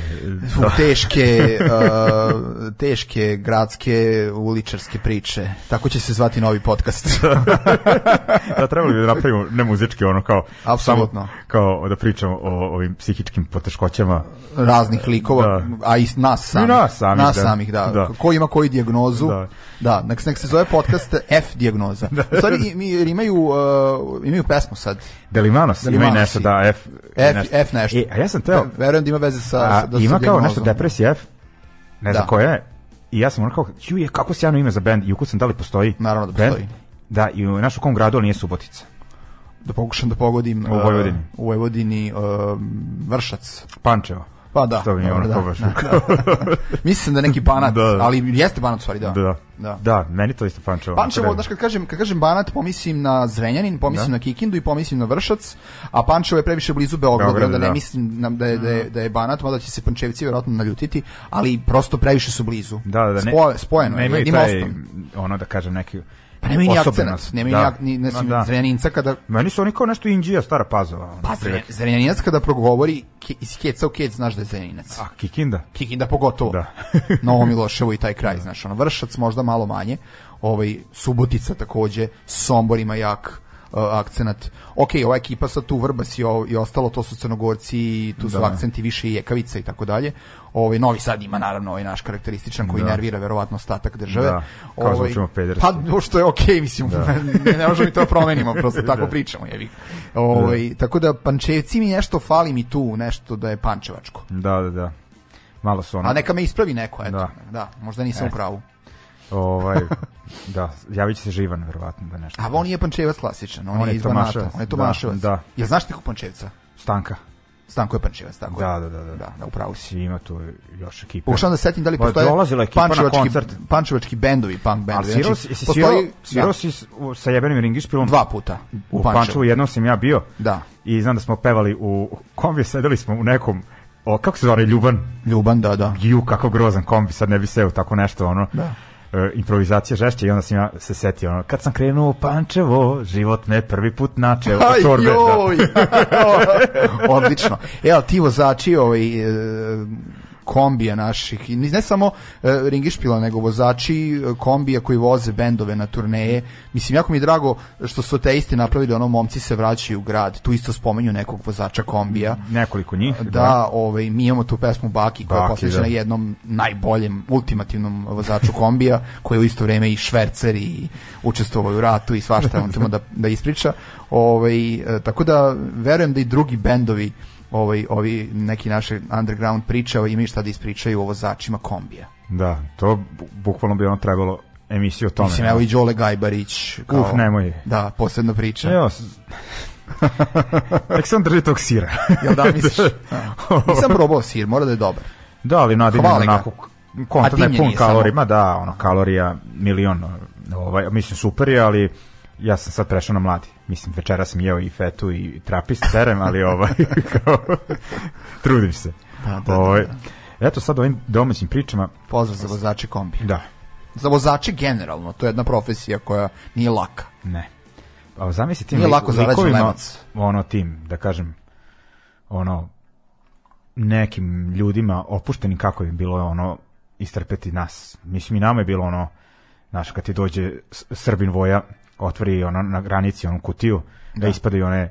Fu, teške, uh, teške gradske uličarske priče. Tako će se zvati novi podcast. da trebali bi da napravimo ne muzički ono kao Apsolutno. samo kao da pričamo o ovim psihičkim poteškoćama Raznih likova, Da. a i nas samih. I nas samih, Nas da. samih, da. Da. Ko ima koju dijagnozu. Da. Da, nek, nek se zove podcast F dijagnoza. U stvari, mi, imaju, uh, imaju pesmu sad. Delimanos, ima i Delimanos nešto da F F, F nešto. E, a ja sam teo Da, verujem da ima veze sa, a, da, ima sa kao nešto depresija F ne znam Da. koja je i ja sam ono kao je kako sjajno ime za bend i ukucam da li postoji Naravno da postoji. da i u našu kom gradu ali nije Subotica Da pokušam da pogodim. U Vojvodini. Uh, u Vojvodini uh, Vršac. Pančevo Pa da. Što bi mi dobro, ono da, baš da, da. Mislim da je neki banat, Da. ali jeste banat stvari, da. da. Da. da meni to isto Pančevo Pančevo, znaš, kad kažem, kad kažem Banat, pomislim na Zrenjanin, pomislim Da. na Kikindu i pomislim na Vršac, a Pančevo je previše blizu Beograda, Beograd, onda ne da. mislim da je, da, je, da je Banat, mada će se Pančevci vjerojatno naljutiti, ali prosto previše su blizu. da, da, ne, Spoje, spojeno je, nemaju jednim taj, mostom. ono da kažem neki Pa nemaju ni akcenat, nemaju Da. ni, ne, Ma da. Zrenjaninca kada Meni su oni kao nešto Inđija, stara pazova. Pa Zrenjaninac kada progovori ke, iz keca u kec, znaš da je Zrenjaninac. A, Kikinda? Kikinda pogotovo. Da. Novo Miloševo i taj kraj, znaš, ono, Vršac možda malo manje, ovaj, Subotica takođe, Sombor ima jak uh, akcenat. Ok, ova ekipa sad tu Vrbas i, o- i ostalo, to su Crnogorci i tu su Da. akcenti više i Jekavica i tako dalje. Ovaj Novi Sad ima naravno ovaj naš karakterističan koji Da. nervira verovatno ostatak države. Da, kao Ovaj. Pa što je okej, mislim, ne, ne možemo mi to promenimo, prosto tako pričamo, jevi. Ovaj tako da Pančevci mi nešto fali mi tu, nešto da je pančevačko. Da, da, da. Malo su ono... A neka me ispravi neko, eto. Da, Da. možda nisam E. u pravu. Ovaj, da, javit će se živan, verovatno, da nešto. A on nije Pančevac klasičan, on, On je je iz Banata, on je Da, Tomaševac. da. Jel znaš nekog Pančevca? Stanka. Stanko je Pančevac, tako je. Da, da, da, da. Da, da, upravo si. Ima tu još ekipe. Pokušavam da se setim da li Pa, postoje dolazila ekipa na pančevački, koncert. pančevački bendovi, punk bendovi. svirao Znači, si, postoji- svirao, da, si sa jebenim ringišpilom? dva puta U u Pančevu Pančevu. jednom sam ja bio. Da. I znam da smo pevali u kombi, sedeli smo u nekom, o, kako se zove, Ljuban? Ljuban, da, da. Ju, kako grozan kombi, sad ne bi seo tako nešto, ono. Da. E, improvizacija žešće i onda sam ja se setio, ono, kad sam krenuo u Pančevo, život me prvi put načeo. Aj, torbe, da. Odlično. Evo, ti vozači ovaj, e, kombija naših, i ne samo e, ringišpila, nego vozači e, kombija koji voze bendove na turneje. Mislim, jako mi je drago što su te isti napravili ono momci se vraćaju u grad. Tu isto spomenju nekog vozača kombija. Nekoliko njih. Da, ovaj, mi imamo tu pesmu Baki koja je Baki, posvećena da. jednom najboljem, ultimativnom vozaču kombija, koji je u isto vreme i švercer i učestvovao u ratu i svašta on tamo da, da ispriča. Ovaj, e, tako da verujem da i drugi bendovi ovaj, ovi neki naše underground pričao imaju šta da ispričaju o vozačima kombija. Da, to bu- bukvalno bi ono trebalo emisiju o tome. Mislim, evo i Đole Gajbarić. Kao, Uf, nemoj. Da, posebna priča. Evo, nek sam drži tog sira. Jel da misliš? A. Nisam probao sir, mora da je dobar. da, ali nadimljen onako, kontra A je pun je samo. da, ono, kalorija milion, ovaj, mislim, super je, ali ja sam sad prešao na mladi. Mislim, večera sam jeo i fetu i trapist serem, ali ovaj, kao, trudim se. Da, da, ovaj, da, Eto sad ovim domaćim pričama, Pozdrav za vozače kombija. da, Za vozače generalno, to je jedna profesija koja nije laka. Ne. Pa zamisli tim Nije li- lako likovima, ono tim, da kažem, ono, nekim ljudima opuštenim kako bi bilo ono istrpeti nas. Mislim i nama je bilo ono, znaš, kad ti dođe Srbin voja, otvori ono na granici onu kutiju, da, ispadaju one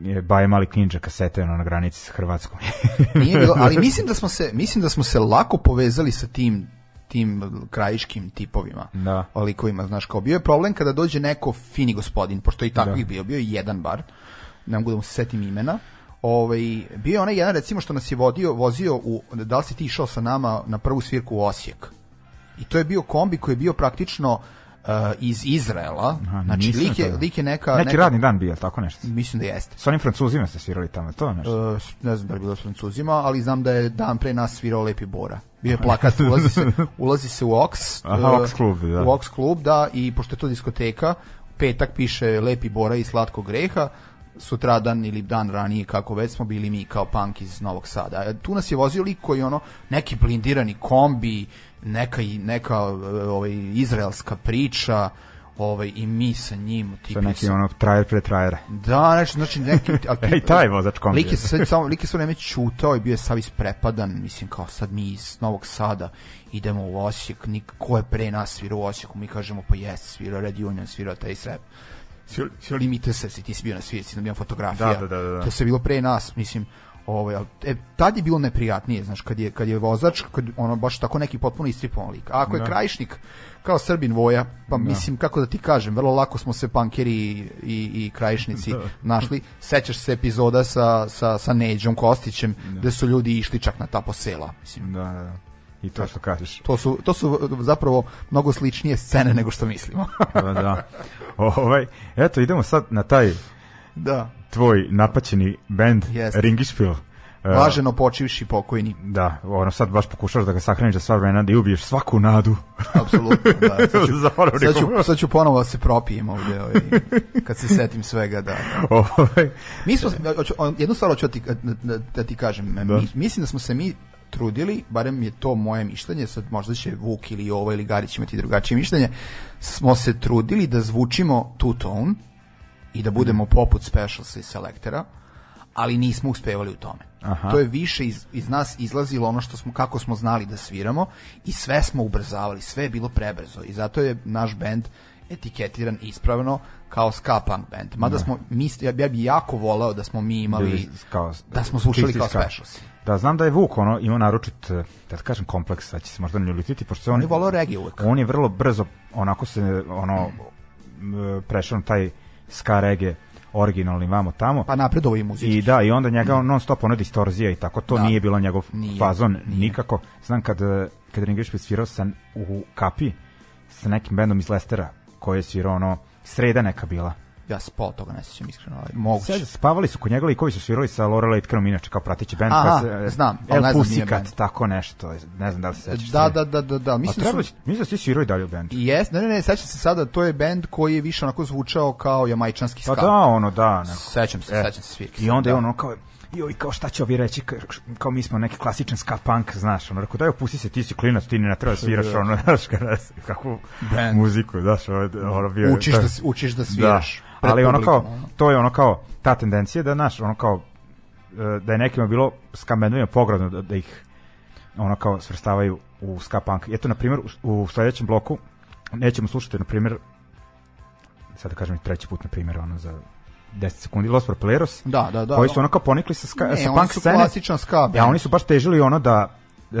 je, baje mali kninđa kasete ono, na granici s Hrvatskom. Nije bilo, ali mislim da smo se mislim da smo se lako povezali sa tim tim krajiškim tipovima. Da. Likovima, znaš, kao bio je problem kada dođe neko fini gospodin, pošto i takvih bio, bio je jedan bar. Ne mogu da mu se setim imena. Ovaj bio je onaj jedan recimo što nas je vodio, vozio u da li si ti išao sa nama na prvu svirku u Osijek. I to je bio kombi koji je bio praktično uh, iz Izraela. Aha, znači lik je, lik je neka Neki neka, radni dan bio, tako nešto. mislim da jeste. S onim francuzima ste svirali tamo, to nešto. Uh, ne znam da li je bilo s Francuzima, ali znam da je dan pre nas svirao Lepi Bora. Bio je plakat, ulazi se, ulazi se u Ox. Aha, uh, Ox klub, da. U Ox klub, da, i pošto je to diskoteka, petak piše Lepi Bora i Slatkog greha, sutradan ili dan ranije kako već smo bili mi kao punk iz Novog Sada. Tu nas je vozio lik koji ono neki blindirani kombi, neka neka ovaj izraelska priča, ovaj, i mi sa njim. Sa tipa neki sa- ono trajer pre trajera. Da, znači, znači neki... A Ej, taj vozač kombija. Lik je sve, samo, lik je sve vreme čutao i bio je sav isprepadan, mislim, kao sad mi iz Novog Sada idemo u Osijek, nik, ko je pre nas svirao u Osijeku, mi kažemo, pa jes, svirao Red Union, svirao taj srep. Svirao Limite se, ti si bio na svirci, na bio fotografija. Da, da, da, da. To se bilo pre nas, mislim, ovaj, e, tad je bilo neprijatnije, znaš, kad je, kad je vozač, kad ono baš tako neki potpuno istripovan lik. A ako je Da. krajišnik, kao Srbin Voja, pa mislim, kako da ti kažem, vrlo lako smo se pankeri i, i, i krajišnici našli. Sećaš se epizoda sa, sa, sa Neđom Kostićem, gde su ljudi išli čak na ta posela. Mislim, Da, da, da. I to što kažeš. to su, to su zapravo mnogo sličnije scene nego što mislimo. Da, da. Ovaj, eto, idemo sad na taj da. Tvoj napaćeni bend Jeste. Ringišpil. E, Blaženo počivši pokojni. Da, ono sad baš pokušaš da ga sahraniš za sva vremena da i ubiješ svaku nadu. Apsolutno, da. Sad ću, sad ću, sad ću ponovo da se propijem ovde, ovaj, kad se setim svega, da. Ovaj, Mi smo, jednu stvar hoću da ti, da, da ti kažem, Da. mi, mislim da smo se mi trudili, barem je to moje mišljenje, sad možda će Vuk ili ovo ili Garić imati drugačije mišljenje, smo se trudili da zvučimo two tone i da budemo poput specialsa i selektera, ali nismo uspevali u tome. Aha. To je više iz, iz nas izlazilo ono što smo, kako smo znali da sviramo i sve smo ubrzavali, sve je bilo prebrzo i zato je naš bend etiketiran ispravno kao ska punk band. Mada smo, mi, ja, ja bi jako voleo da smo mi imali, bili kao- da smo čisti kao specials. Da, znam da je Vuk ono, imao naručit, eh, da kažem kompleks, sad će se možda ne ljutiti, pošto se on, On je volao regije uvek. on je vrlo brzo, onako se, ono, prešao na taj ska reggae, originalni vamo tamo. Pa napredovo i muzički. I da, i onda njega non stop ono distorzija i tako, to Da. nije bilo njegov Nije, fazon nije. nikako. Znam kad, eh, kad Ringišpil svirao sa, u Kapi sa nekim bendom iz Lestera, koji je svirao ono, sreda neka bila. Ja spol toga ne sjećam iskreno, ali moguće. Sad spavali su kod njega likovi su svirali sa Laurel Aitkenom inače kao prateći bend. Aha, pa se- znam, ali El ne znam Pussycat, tako nešto. Ne znam da li se sećaš. Da, da, da, da, da. Mislim treba, da su... mislim da svi sviraju dalje u bendu. Jes, ne, ne, ne, sećam se sada, to je bend koji je više onako zvučao kao jamajčanski Pa ska. da, ono, da. Neko. Sećam se, E. sećam se svirke. I onda je Da. ono kao, joj, kao šta će ovi reći, kao, kao mi smo neki klasičan ska punk, znaš, ono, rekao, daj opusti se, ti si klinac, ti ne treba da sviraš, ono, znaš, kakvu Band. muziku, znaš, ono, ono bio Učiš da, učiš da sviraš. Da, ali ono kao, to je ono kao, ta tendencija da, znaš, ono kao, e, da je nekima bilo ska bendovima pogradno da, da ih ono kao svrstavaju u ska punk. Eto, na primjer, u, u sledećem bloku nećemo slušati, na primjer, sad da kažem treći put, na primjer, ono za 10 sekundi, Los Propeleros, Da, da, da. koji su ono kao ponikli sa, ska, Ne, sa punk scene. klasičan ska. Ja, oni su baš težili ono da, e,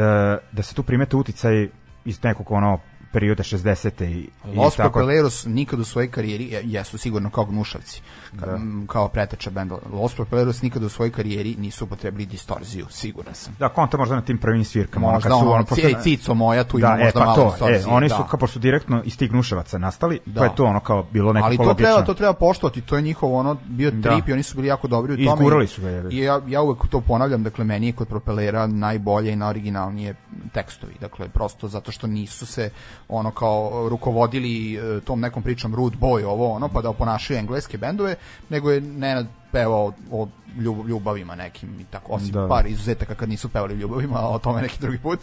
da se tu primete uticaj iz nekog ono perioda 60. i, i Los tako. Propeleros nikad u svojoj karijeri, je- jesu sigurno kao gnušavci, m, kao preteča benda. Los Propeleros nikad u svojoj karijeri nisu upotrebili distorziju, siguran sam. Da, konta možda na tim prvim svirkama. ono, Možda kad su, ono, pošto- cijeli cico moja, tu ima da, e, možda pa malo to, e, distorzije. oni su da. kao pošto su direktno iz tih gnuševaca nastali, Da. pa je to ono kao bilo nekako Ali to logično. treba, to treba poštovati, to je njihov ono bio Da. trip i oni su bili jako dobri u I tome. izgurali su ga, je. I ja, ja uvek to ponavljam, dakle, meni je kod propelera najbolje i najoriginalnije tekstovi. Dakle, prosto zato što nisu se ono kao rukovodili e, tom nekom pričom rude boy ovo ono, pa da oponašaju engleske bendove, nego je Nenad pevao o ljub- ljubavima nekim i tako, osim Da. par izuzetaka kad nisu pevali ljubavima, a o tome neki drugi put.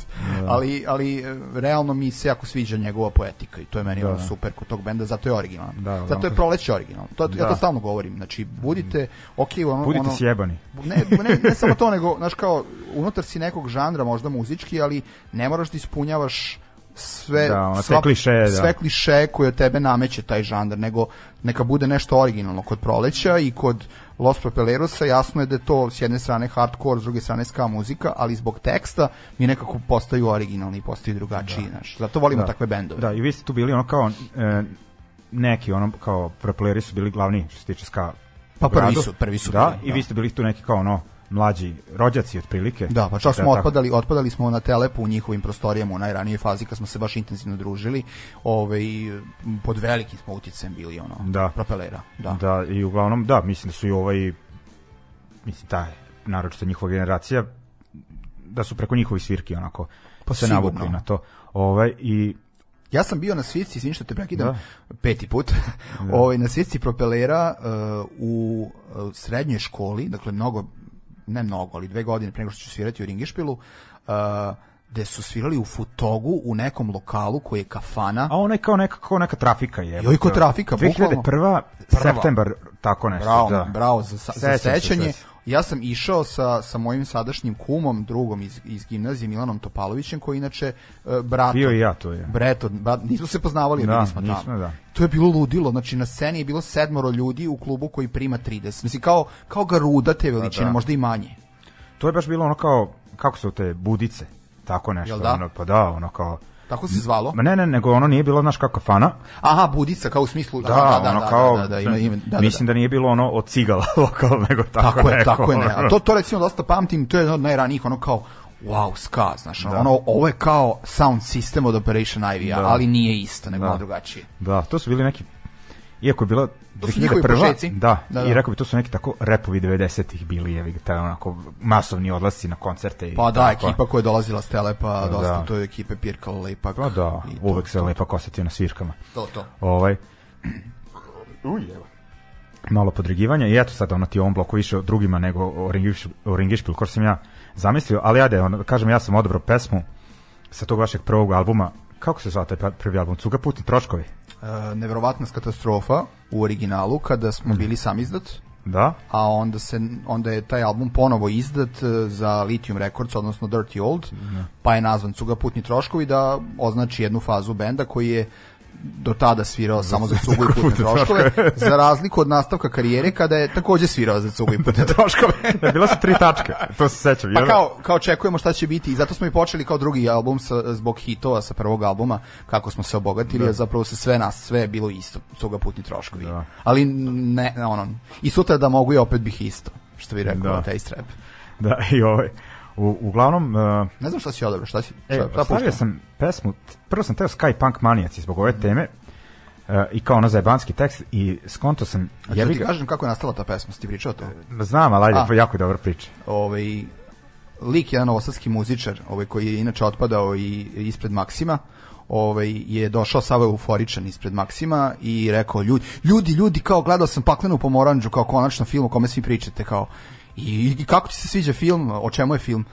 Ali, ali e, realno mi se jako sviđa njegova poetika i to je meni ono super kod tog benda, zato je originalan. Da, zato je proleće originalno. To, ja Da. to stalno govorim. Znači, budite, ok, ono, Budite ono, sjebani. ne, ne, ne samo to, nego, znaš kao, unutar si nekog žanra, možda muzički, ali ne moraš da ispunjavaš sve, Da, ono, sve klišeje, da. sve klišeje koje od tebe nameće taj žanr, nego neka bude nešto originalno kod proleća i kod Los Propelerosa jasno je da je to s jedne strane hardcore, s druge strane ska muzika, ali zbog teksta mi nekako postaju originalni i postaju drugačiji, znaš. Zato volimo Da. takve bendove. Da, i vi ste tu bili ono kao e, neki ono kao propeleri su bili glavni što se tiče ska Pa prvi su- prvi su Da, bili, i da. vi ste bili tu neki kao ono mlađi rođaci otprilike. Da, pa čak smo tako. otpadali, otpadali smo na telepu u njihovim prostorijama u najranijoj fazi kad smo se baš intenzivno družili. Ove, pod velikim smo uticajem bili ono, Da. propelera. Da. Da, i uglavnom, da, mislim da su i ovaj, mislim, ta, naročito njihova generacija, da su preko njihovih svirki onako Pa se navukli na to. Ovaj, I Ja sam bio na svirci, izvini što te prekidam, Da. peti put, ovaj, na svirci propelera uh, u uh, srednjoj školi, dakle mnogo, ne mnogo, ali dve godine pre nego što ću svirati u Ringišpilu, uh, gde su svirali u Futogu u nekom lokalu koji je kafana. A ona je kao neka, kao neka trafika je. Joj, kao trafika, bukvalno. 2001. Prva. septembar, tako nešto. Bravo, da. bravo za, za sećanje. se. Ja sam išao sa, sa mojim sadašnjim kumom, drugom iz, iz gimnazije, Milanom Topalovićem, koji inače uh, brato. Bio i ja tu je. Breto, brat, nismo se poznavali, Da, bili smo tamo. nismo, da. To je bilo ludilo, znači na sceni je bilo sedmoro ljudi u klubu koji prima 30. Mislim, kao, kao garuda te veličine, da. možda i manje. To je baš bilo ono kao, kako su te budice, tako nešto. Jel da? Ono, pa da, ono kao... Tako se zvalo? Ma ne, ne, nego ono nije bilo, znaš, kao kafana. Aha, budica, kao u smislu... Da, aha, da, ono da, kao, da, da, ima, ima, da, da, mislim da nije bilo ono od cigala lokal, nego tako, Tako je, neko, tako je, ne. A to, to recimo dosta pamtim, to je jedno od najranijih, ono kao, wow, ska, znaš, ono, ovo je kao sound system od Operation Ivy, Da. ali nije isto, nego Da. drugačije. Da, to su bili neki iako je bila To su njihovi 2001. počeci. Da, Da, i da. rekao bi to su neki tako repovi 90-ih bili, ga, taj onako masovni odlasci na koncerte i Pa da, tako. ekipa koja je dolazila s Telepa, dosta Da. to je ekipe Pirkal, Lepak. Pa da, i to, uvek se lepo kosetio na svirkama. To, to. Ovaj Uj, evo. malo podrigivanja i eto sad ono ti je on bloku više o drugima nego o Ringiš- o Ringišpil, ko sam ja zamislio, ali ajde, ono, kažem ja sam odabrao pesmu sa tog vašeg prvog albuma, kako se zvao taj prvi album? Cuga putni troškovi? E, nevjerovatna katastrofa u originalu kada smo bili sam izdat, Da? a onda se onda je taj album ponovo izdat e, za Lithium Records, odnosno Dirty Old, pa je nazvan Cuga putni troškovi da označi jednu fazu benda koji je do tada svirao samo za cugu i putne troškove, za razliku od nastavka karijere kada je takođe svirao za cugu i putne troškove. Da, bila su tri tačke, to se sećam. Pa kao, kao očekujemo šta će biti i zato smo i počeli kao drugi album sa, zbog hitova sa prvog albuma kako smo se obogatili, a zapravo se sve nas, sve je bilo isto, cuga putni troškovi. Da. Ali ne, ono, i sutra da mogu i opet bih isto, što bi rekao Da. da. Taste Rap. Da, i ovaj, u, uglavnom, uh, Ne znam šta si odabrao, šta si, e, šta, šta stavio sam pesmu, prvo sam teo Sky Punk Manijaci zbog ove teme, uh, i kao ono zajebanski tekst, i skonto sam, A da jebi ti ga, kažem kako je nastala ta pesma, si ti pričao to? znam, ali ajde, jako je dobra priča. ovaj lik jedan novosadski muzičar, ovaj koji je inače otpadao i ispred Maksima, ovaj je došao sav euforičan ispred Maksima i rekao ljudi, ljudi, ljudi, kao gledao sam Paklenu pomoranđu kao konačno film o kome svi pričate kao i, i kako ti se sviđa film, o čemu je film?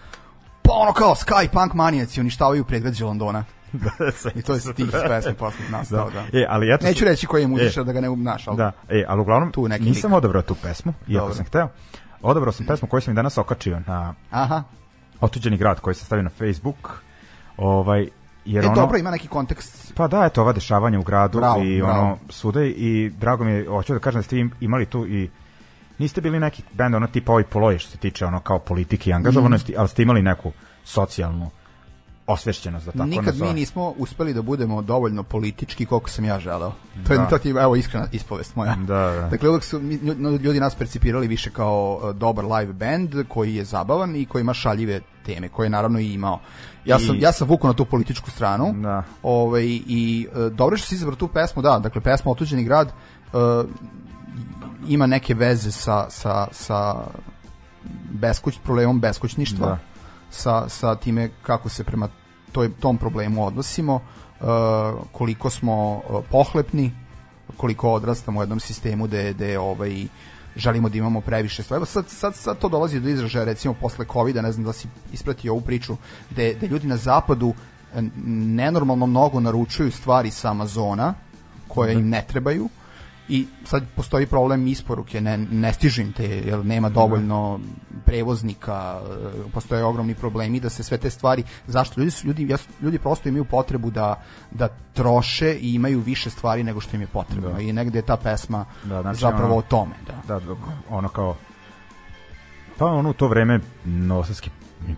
Pa ono kao Sky Punk manijaci uništavaju predgrađe Londona. I to je stih s pesme posle nastao, da. E, ali eto, Neću reći koji je muzičar E. da ga ne naš, ali Da, e, ali uglavnom Tu neki nisam lik. odabrao tu pesmu, iako Dobro. sam hteo. Odabrao sam pesmu koju sam i danas okačio na aha. Otuđeni grad koji sam stavio na Facebook. Ovaj, jer E ono, dobro, ima neki kontekst. Pa da, eto, ova dešavanja u gradu Bravo, i bravo. ono, sude i drago mi je, hoću da kažem da ste im- imali tu i niste bili neki bend ono tipa ovaj poloje što se tiče ono kao politike i angažovanosti, Mm. ali ste imali neku socijalnu osvešćenost da tako Nikad mi nazovem. nismo uspeli da budemo dovoljno politički koliko sam ja želeo. To je Da. to ti evo iskrena ispovest moja. Da, da. Dakle uvek su mi- lju- ljudi nas percipirali više kao uh, dobar live band koji je zabavan i koji ima šaljive teme, koje je naravno i imao. Ja sam I- ja sam vukao na tu političku stranu. Da. Ovaj i uh, dobro je što si izabrao tu pesmu, da, dakle pesma Otuđeni grad uh, ima neke veze sa sa sa beskuć problemom beskućništva Da. sa, sa time kako se prema toj, tom problemu odnosimo, uh, koliko smo uh, pohlepni, koliko odrastamo u jednom sistemu gde, gde ovaj, želimo da imamo previše stvari. Evo sad, sad, sad to dolazi do izražaja recimo posle COVID-a, ne znam da si ispratio ovu priču, gde, gde ljudi na zapadu nenormalno mnogo naručuju stvari sa Amazona koje im ne trebaju i sad postoji problem isporuke, ne, ne stižu im te, jer nema dovoljno prevoznika, e, postoje ogromni problemi da se sve te stvari, zašto? Ljudi, su, ljudi, ljudi prosto imaju potrebu da, da troše i imaju više stvari nego što im je potrebno Da. i negde je ta pesma Da, znači, zapravo ono- o tome. Da. Da, dok, ono kao pa ono u to vreme novosadski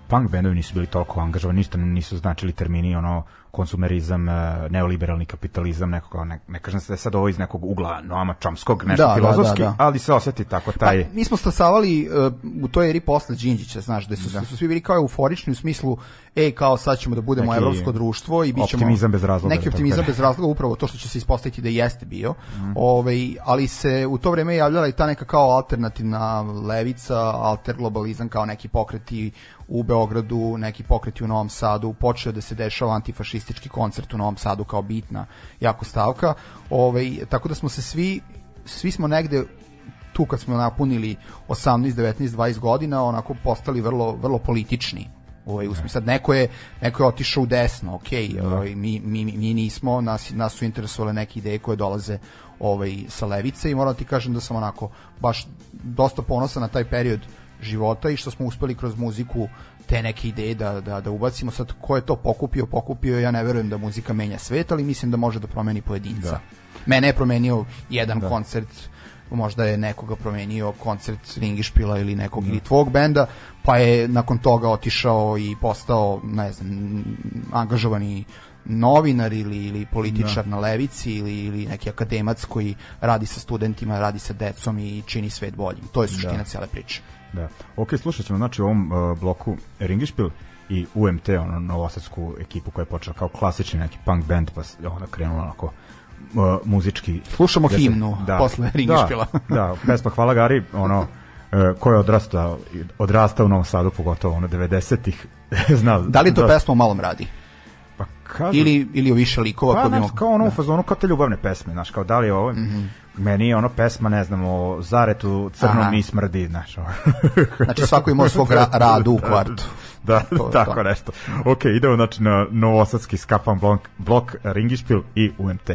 punk bendovi nisu bili toliko angažovani, ništa nisu značili termini ono konsumerizam, e, neoliberalni kapitalizam, neko kao, ne, ne kažem se da je sad ovo iz nekog ugla Noama Čomskog, nešto Da, da, filozofski, da, da. ali se osjeti tako taj... Pa, mi smo stasavali uh, u toj eri posle Đinđića, znaš, da su, su svi bili kao euforični u smislu, ej, kao sad ćemo da budemo Neki evropsko društvo i bit ćemo... optimizam bez razloga, Neki da optimizam bez razloga, upravo to što će se ispostaviti da jeste bio. Mhm. Ovaj, ali se u to vreme javljala i ta neka kao alternativna levica, alter globalizam kao neki pokreti u Beogradu, neki pokreti u Novom Sadu, počeo da se dešava antifašistički koncert u Novom Sadu kao bitna jako stavka. Ovaj, tako da smo se svi, svi smo negde tu kad smo napunili 18, 19, 20 godina, onako postali vrlo, vrlo politični Ovaj, u smislu, sad neko je, neko je otišao u desno, ok, ovaj, mi, mi, mi nismo, nas, nas su interesovale neke ideje koje dolaze ovaj, sa levice i moram ti kažem da sam onako baš dosta ponosan na taj period života i što smo uspeli kroz muziku te neke ideje da, da, da ubacimo. Sad, ko je to pokupio, pokupio, ja ne verujem da muzika menja svet, ali mislim da može da promeni pojedinca. Da. Mene je promenio jedan koncert, možda je nekoga promenio koncert Ringišpila ili nekog ili tvog benda, pa je nakon toga otišao i postao, ne znam, angažovani novinar ili, ili političar na levici ili, ili neki akademac koji radi sa studentima, radi sa decom i čini svet boljim. To je suština cele priče. Da. Ok, slušat ćemo znači u ovom uh, bloku Ringišpil i UMT, ono novosadsku ekipu koja je počela kao klasični neki punk band, pa onda krenula onako uh, muzički. Slušamo Gde se- himnu posle Ringišpila. Da, da, pesma Hvala Gari, ono, uh, ko je odrastao, odrastao u Novom Sadu, pogotovo ono 90-ih, zna. Da li to da, pesma o malom radi? Pa kažu, Ili, ili o više likova? Pa, bi mo- kao ono u fazonu, kao te ljubavne pesme, znaš, kao da li je ovo, meni je ono pesma, ne znam, o Zaretu crnom Aha. mi smrdi, znaš. Znači svako ima svog ra radu u kvartu. Da, To je tako to. nešto. Ok, idemo znači na novosadski skapan blok, blok Ringišpil i UMT.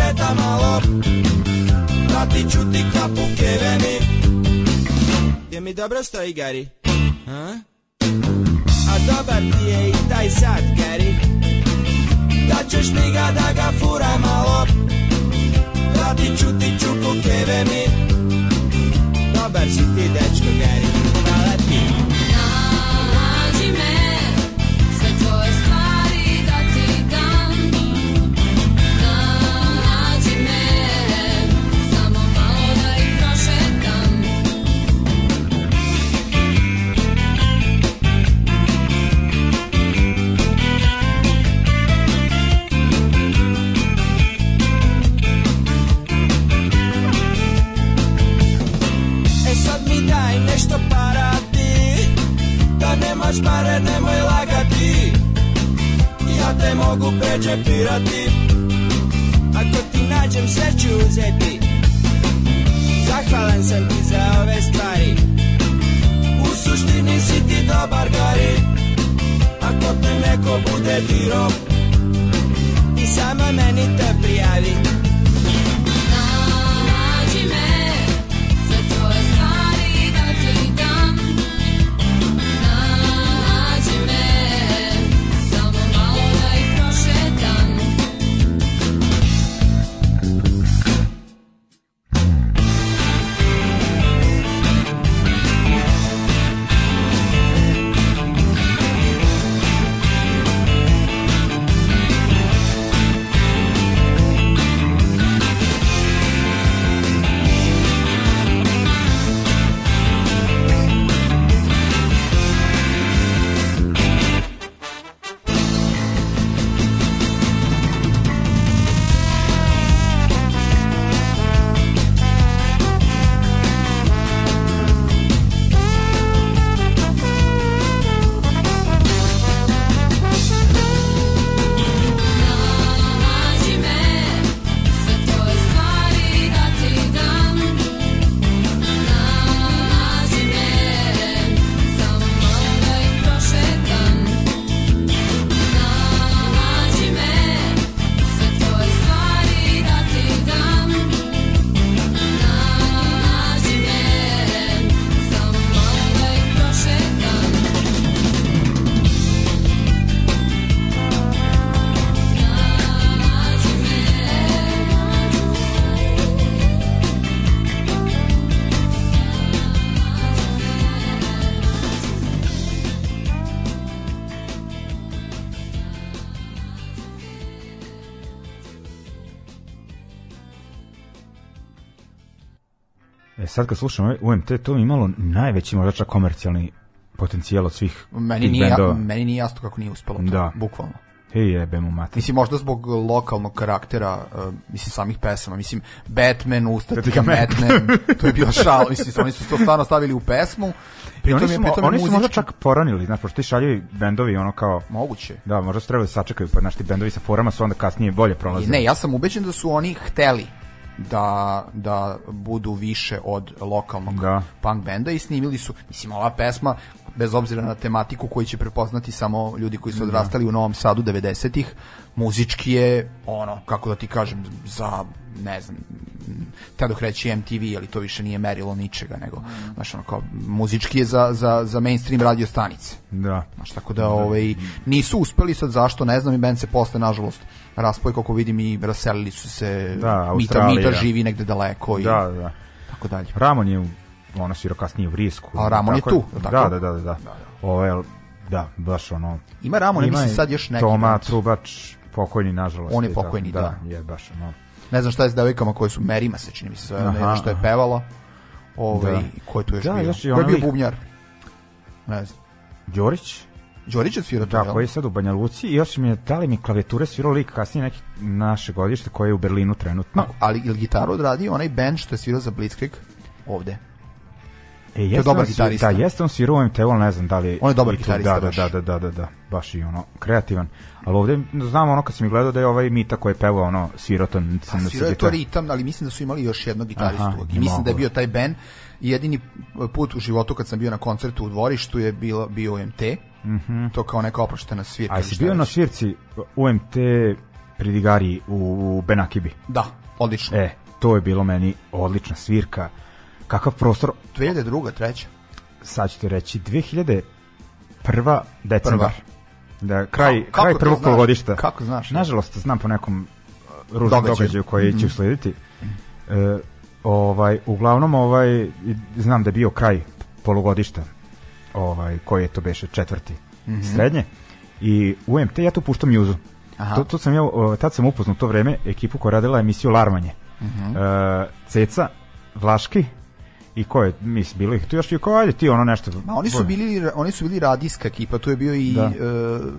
Šeta malo Vratit ću ti kapu keve mi Je mi dobro stoji Gari? A? A dobar ti je i taj sad Gari Da ćeš mi ga da ga fura malo Vratit ću ti čupu keve mi Dobar si ti dečko Gari Pare nemoj lagati. Ja te mogu prečepirati Ako ti nađem sve ću uzeti Zahvalan sam ti za ove stvari. U suštini si ti dobar gari. Ako te neko bude diro Ti samo meni te prijavi E sad kad slušam ovaj UMT, to mi imalo najveći možda čak komercijalni potencijal od svih Meni tih nije, bendova. meni nije jasno kako nije uspelo to, Da. bukvalno. Hej jebe mu mater. Mislim, možda zbog lokalnog karaktera, uh, mislim, samih pesama. Mislim, Batman, Ustatika, Batman. To je bio šal. Mislim, oni su to stvarno stavili u pesmu. I oni su, pritom oni su možda muzički- čak poranili, znaš, pošto ti šaljivi bendovi, ono kao, Moguće. da, možda su trebali da sačekaju, pa znaš, ti bendovi sa forama su onda kasnije bolje prolazili. Ne, ja sam ubeđen da su oni hteli da, da budu više od lokalnog Da. punk benda i snimili su, mislim, ova pesma, bez obzira na tematiku koju će prepoznati samo ljudi koji su odrastali u Novom Sadu 90-ih, muzički je, ono, kako da ti kažem, za, ne znam, te dok reći MTV, ali to više nije merilo ničega, nego, znaš, ono, kao, muzički je za, za, za mainstream radio stanice. Da. Znaš, tako da ovaj, nisu uspeli sad zašto, ne znam, i band se posle, nažalost, raspoj, kako vidim, i raselili su se, Da, Mita. Mita živi negde daleko i Da, da. tako dalje. Ramon je ono svirao kasnije u Risku. A Ramon je tu, Da, tako? da, da, da. da. Ovo je, da, baš ono... Ima Ramon, Ima mislim sad još neki Toma. Trubač, pokojni, nažalost. On je pokojni, da. Da, je baš ono... Ne znam šta je s devojkama koje su Merima se čini mi se, ne znam što je pevala. Ovaj, Da. ko je tu još Da, bio? još je bio bubnjar? Ne znam. Đorić, Đorić je svirao to, da, koji je sad u Banja Luci i još mi je, da li mi klavijature svirao lik kasnije neki naše godište koji je u Berlinu trenutno. Ali ili gitaru odradio onaj band što je svirao za Blitzkrieg ovde. E, je dobar on svi- gitarista. Da, jeste on svirao u MTV, ne znam da li On je dobar tu- gitarista Da, da, baš. da, da, da, da, da, baš i ono, kreativan. Ali ovde znam ono kad sam mi gledao da je ovaj Mita koji je pevao ono svirotan. A svirao je to ritam, ali mislim da su imali još jednog gitaristu. Aha, I mislim da je bio taj band. Jedini put u životu kad sam bio na koncertu u dvorištu je bilo, bio MT. To kao neka oproštena svirka. A šta bio na svirci UMT Pridigari u, u Benakibi? Da, odlično. E, to je bilo meni odlična svirka. Kakav prostor, 2002. treća. sad ću ti reći, 2001. decembar. Prva. Da, kraj, Kako- kako kraj prvog polugodišta. Kako znaš? Nažalost, znam po nekom uh, ružnom Događaju. događaju, koji će uslediti. E, ovaj, uglavnom, ovaj, znam da je bio kraj polugodišta, ovaj, koji je to beše četvrti srednje. I UMT, ja tu puštam Juzu. Aha. To, to sam ja, tad sam upoznao to vreme ekipu koja radila emisiju Larmanje. E, Ceca, Vlaški, i ko je, mislim, bilo ih tu još i ko, ajde ti ono nešto. Ma oni su bili oni su bili radijska ekipa, tu je bio i Da. e,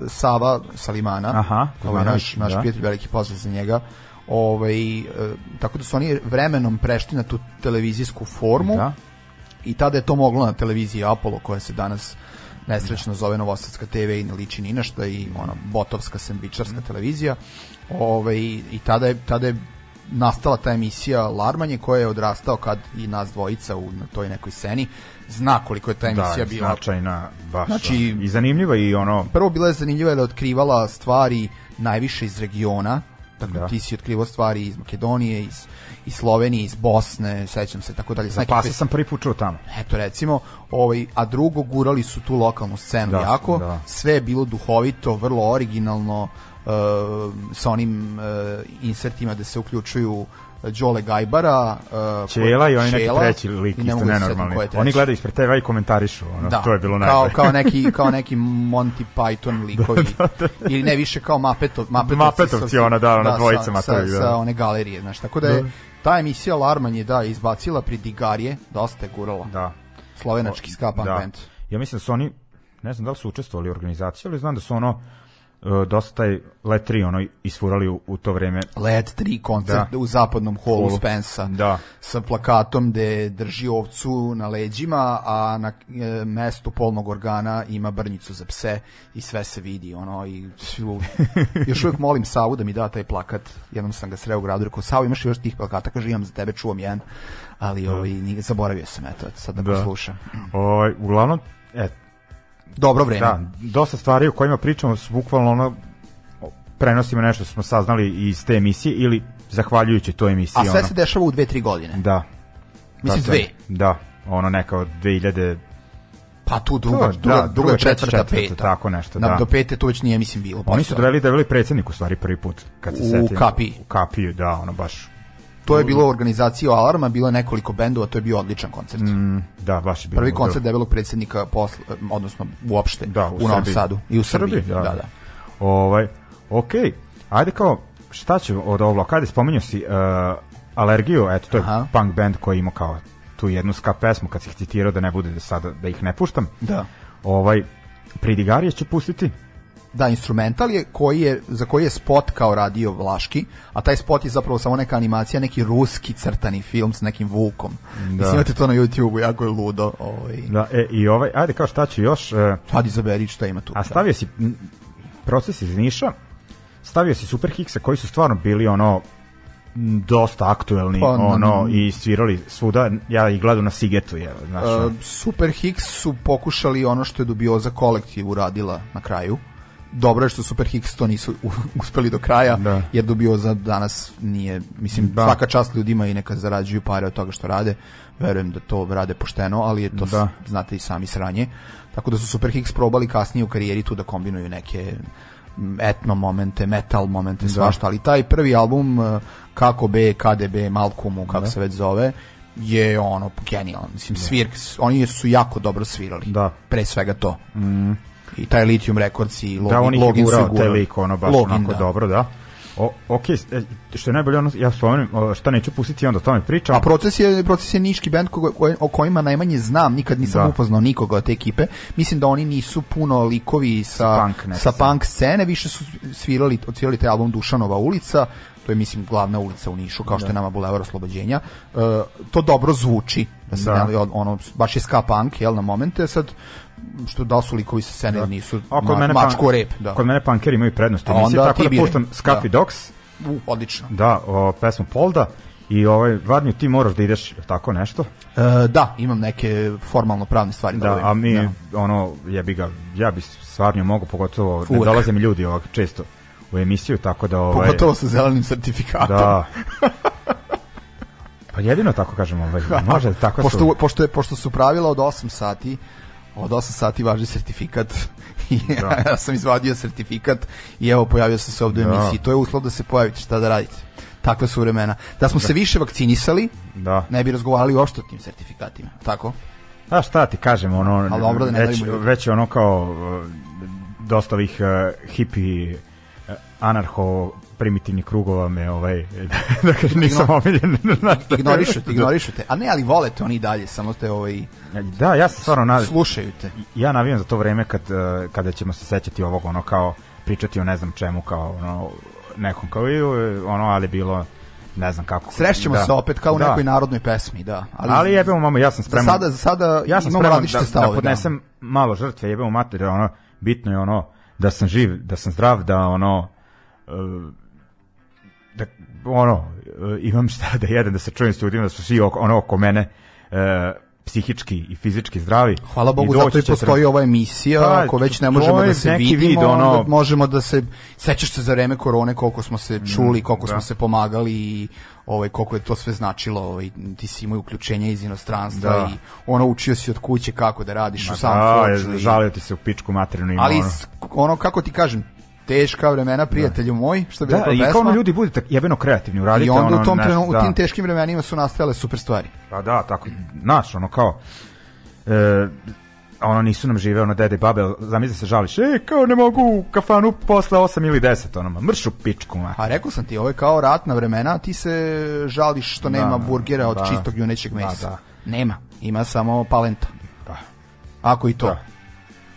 Sava Salimana. Aha, ovaj naš naš da. prijatelj veliki pozdrav za njega. Ovaj e, tako da su oni vremenom prešli na tu televizijsku formu Da. I tada je to moglo na televiziji Apollo koja se danas nesrećno zove Novosadska TV i ne liči ni na šta i ona botovska sendvičarska televizija. Ovaj i tada je tada je nastala ta emisija Larmanje koja je odrastao kad i nas dvojica u na toj nekoj sceni zna koliko je ta emisija da, bila značajna, baš. Znači- da. I zanimljiva i ono, prvo bila je zanimljiva jer je otkrivala stvari najviše iz regiona Dakle, Da. ti si otkrivao stvari iz Makedonije, iz, iz Slovenije, iz Bosne, sećam se, tako dalje. za pasa sam prvi put čuo tamo. Eto recimo, ovaj, a drugo gurali su tu lokalnu scenu Da, jako, da. sve je bilo duhovito, vrlo originalno, uh, sa onim uh, insertima da se uključuju Đole Gajbara, uh, Čela i oni neki treći lik ne isto da nenormalni. Oni gledaju ispred TV i komentarišu, ono, Da, to je bilo kao, najbolje. kao neki kao neki Monty Python likovi ili ne više kao Mapetov, Mapetovci, Mapetovci, ona, da, ona dvojica sa, Matovi, sa, da. sa one galerije, znaš, tako da je ta emisija Larman je da izbacila pri Digarije, dosta je gurala. Da. Slovenački ska punk da. band. Ja mislim da su oni, ne znam da li su učestvovali u organizaciji, ali znam da su ono, e, dosta taj Let 3 ono isfurali u, u to vreme. Led 3 koncert Da. u zapadnom holu Holu. Spensa Da. sa plakatom gde drži ovcu na leđima, a na e, mestu polnog organa ima brnjicu za pse i sve se vidi ono i još uvijek molim Savu da mi da taj plakat jednom sam ga sreo u gradu rekao Savu imaš još tih plakata kaže imam za tebe čuvam jedan ali ovaj, nije, zaboravio sam eto sad da, Da. poslušam Ovaj, uglavnom, e, dobro vreme da, dosta stvari o kojima pričamo su bukvalno ono, prenosimo nešto što smo saznali iz te emisije ili zahvaljujući toj emisiji. a sve ono. se dešava u dve, tri godine Da. mislim Da, dve Da, ono neka od 2000 pa tu druga, To, druga, da, druga, druga, četvrta, četvrta, peta tako nešto, Na, da. do pete to već nije mislim bilo Oni su doveli da je bili predsjednik u stvari prvi put kad se U setim. Kapiji. U Kapiju, da, ono baš. To je bilo organizacija Alarma, bilo je nekoliko bendova, to je bio odličan koncert. Mm, da, baš je bilo. Prvi koncert debelog predsjednika posle, odnosno uopšte Da, u, u Novom Srbiji. Sadu i u Srbiji. da. Da, da. Ovaj, okej, ajde kao, šta ću od ovog kada spominjao si uh, Alergiju, eto, to je Aha. punk band koji ima kao tu jednu ska pesmu, kad si ih citirao da ne bude da sada, da ih ne puštam. Da. Ovaj, Pridigarije će pustiti, Da, instrumental je koji je za koji je spot kao radio Vlaški, a taj spot je zapravo samo neka animacija, neki ruski crtani film s nekim vukom. Da. Mislim, imate to na YouTube-u, jako je ludo. Ovaj. da, e, i ovaj, ajde kao šta ću još, uh, Sad izaberi šta ima tu. A stavio si proces iz Niša, stavio si Super Hickse koji su stvarno bili ono dosta aktuelni Pa, ono i svirali svuda ja ih gledam na Sigetu je znači Uh, Super Hicks su pokušali ono što je Dubioza kolektiv uradila na kraju. Dobro je što Super Hicks to nisu uspeli do kraja, Da. jer Dubioza danas nije, mislim, Da. svaka čast ljudima i neka zarađuju pare od toga što rade. Verujem da to rade pošteno, ali je to, Da. znate i sami sranje. Tako da su Super Hicks probali kasnije u karijeri tu da kombinuju neke m, etno momente, metal momente, svašta, ali taj prvi album uh, kako B, KDB, Malcolmu, kako se već zove, je ono genijalan. Mislim, svirk, oni su jako dobro svirali. Da. Pre svega to. I taj Lithium Records i Login, da on Login gurao taj lik ono baš Login, onako da. dobro da o, ok, e, što je najbolje ono, ja spomenem šta neću pustiti onda o tome pričam A proces je, proces je niški band ko, ko, o kojima najmanje znam, nikad nisam Da. upoznao nikoga od te ekipe. Mislim da oni nisu puno likovi sa, Sa punk sa scene. punk scene, više su svirali, odsvirali taj album Dušanova ulica, to je mislim glavna ulica u Nišu, kao što je nama Bulevar Oslobođenja, e, to dobro zvuči, da se Da. ne, ono, baš je ska punk, jel, na momente, sad, što da su likovi sa scene ili nisu, A kod ma, mene mačko pan- rep, da. Kod mene punkeri imaju prednost A onda tako da puštam Scuffy Da. Dogs, U, odlično. da, o, pesmu Polda, i ovaj, Varnju, ti moraš da ideš tako nešto, E, da, imam neke formalno pravne stvari. da, obavim. a mi, Da. ono, ja bi ga, ja bi stvarno mogu, pogotovo, ne Uvek. dolaze mi ljudi ovak često u emisiju, tako da, ovaj, Pogotovo sa zelenim sertifikatom. da, pa jedino tako kažem, ovaj, može, tako pošto, su, pošto, je, pošto su pravila od 8 sati, od 8 sati važi sertifikat i ja sam izvadio sertifikat i evo pojavio sam se ovde u Da. emisiji. To je uslov da se pojavite, šta da radite. Takve su vremena. Da smo se više vakcinisali, da, ne bi razgovarali uopšte o tim sertifikatima. Tako? A šta ti kažem, ono, Ali dobro da ne već, već ono kao uh, dosta ovih uh, hipi uh, anarho primitivnih krugova me ovaj da kažem nisam omiljen da- Ignorišu te, ignorišu te. A ne, ali vole te oni dalje, samo te ovaj, da ja sam stvarno na, slušaju te. ja navijam za to vreme kad uh, kada ćemo se sećati ovog ono kao pričati o ne znam čemu kao ono nekom kao i ono ali bilo ne znam kako Srešćemo da. se opet kao u Da. nekoj narodnoj pesmi, da. Ali, ali jebemo mamo ja sam za spreman sada, za sada ja sam spreman različite da, stavove. da podnesem malo žrtve, jebemo mater, ono, bitno je ono, da sam živ, da sam zdrav, da ono, e, da, ono, e, imam šta da jedem, da se čujem s ljudima, da su svi oko, ono oko mene, e, psihički i fizički zdravi. Hvala Bogu, I zato i postoji ova emisija, Pa, ako već ne možemo da se vidimo, vid, ono- možemo da se, sećaš se za vreme korone koliko smo se čuli, koliko smo da. se pomagali i ovaj, koliko je to sve značilo, ovaj, ti si imao uključenje iz inostranstva Da. i ono učio si od kuće kako da radiš u sam Da, i- žalio ti se u pičku materinu. ima Ali ono. ono, kako ti kažem, teška vremena, prijatelju moj, što bi Da, rekla i kao ono ljudi budete jebeno kreativni, uradite I onda ono u tom trenu, u da. tim teškim vremenima su nastajale super stvari. Pa da, tako, znaš, ono kao, e, ono nisu nam žive, ono dede i babe, zamisli se žališ, e, kao ne mogu u kafanu posle 8 ili 10, ono, ma, mrš u pičku, ma. A rekao sam ti, ovo je kao ratna vremena, ti se žališ što nema burgera od da. čistog junećeg mesa. da. Nema, ima samo palenta. Pa. Ako i to. Da.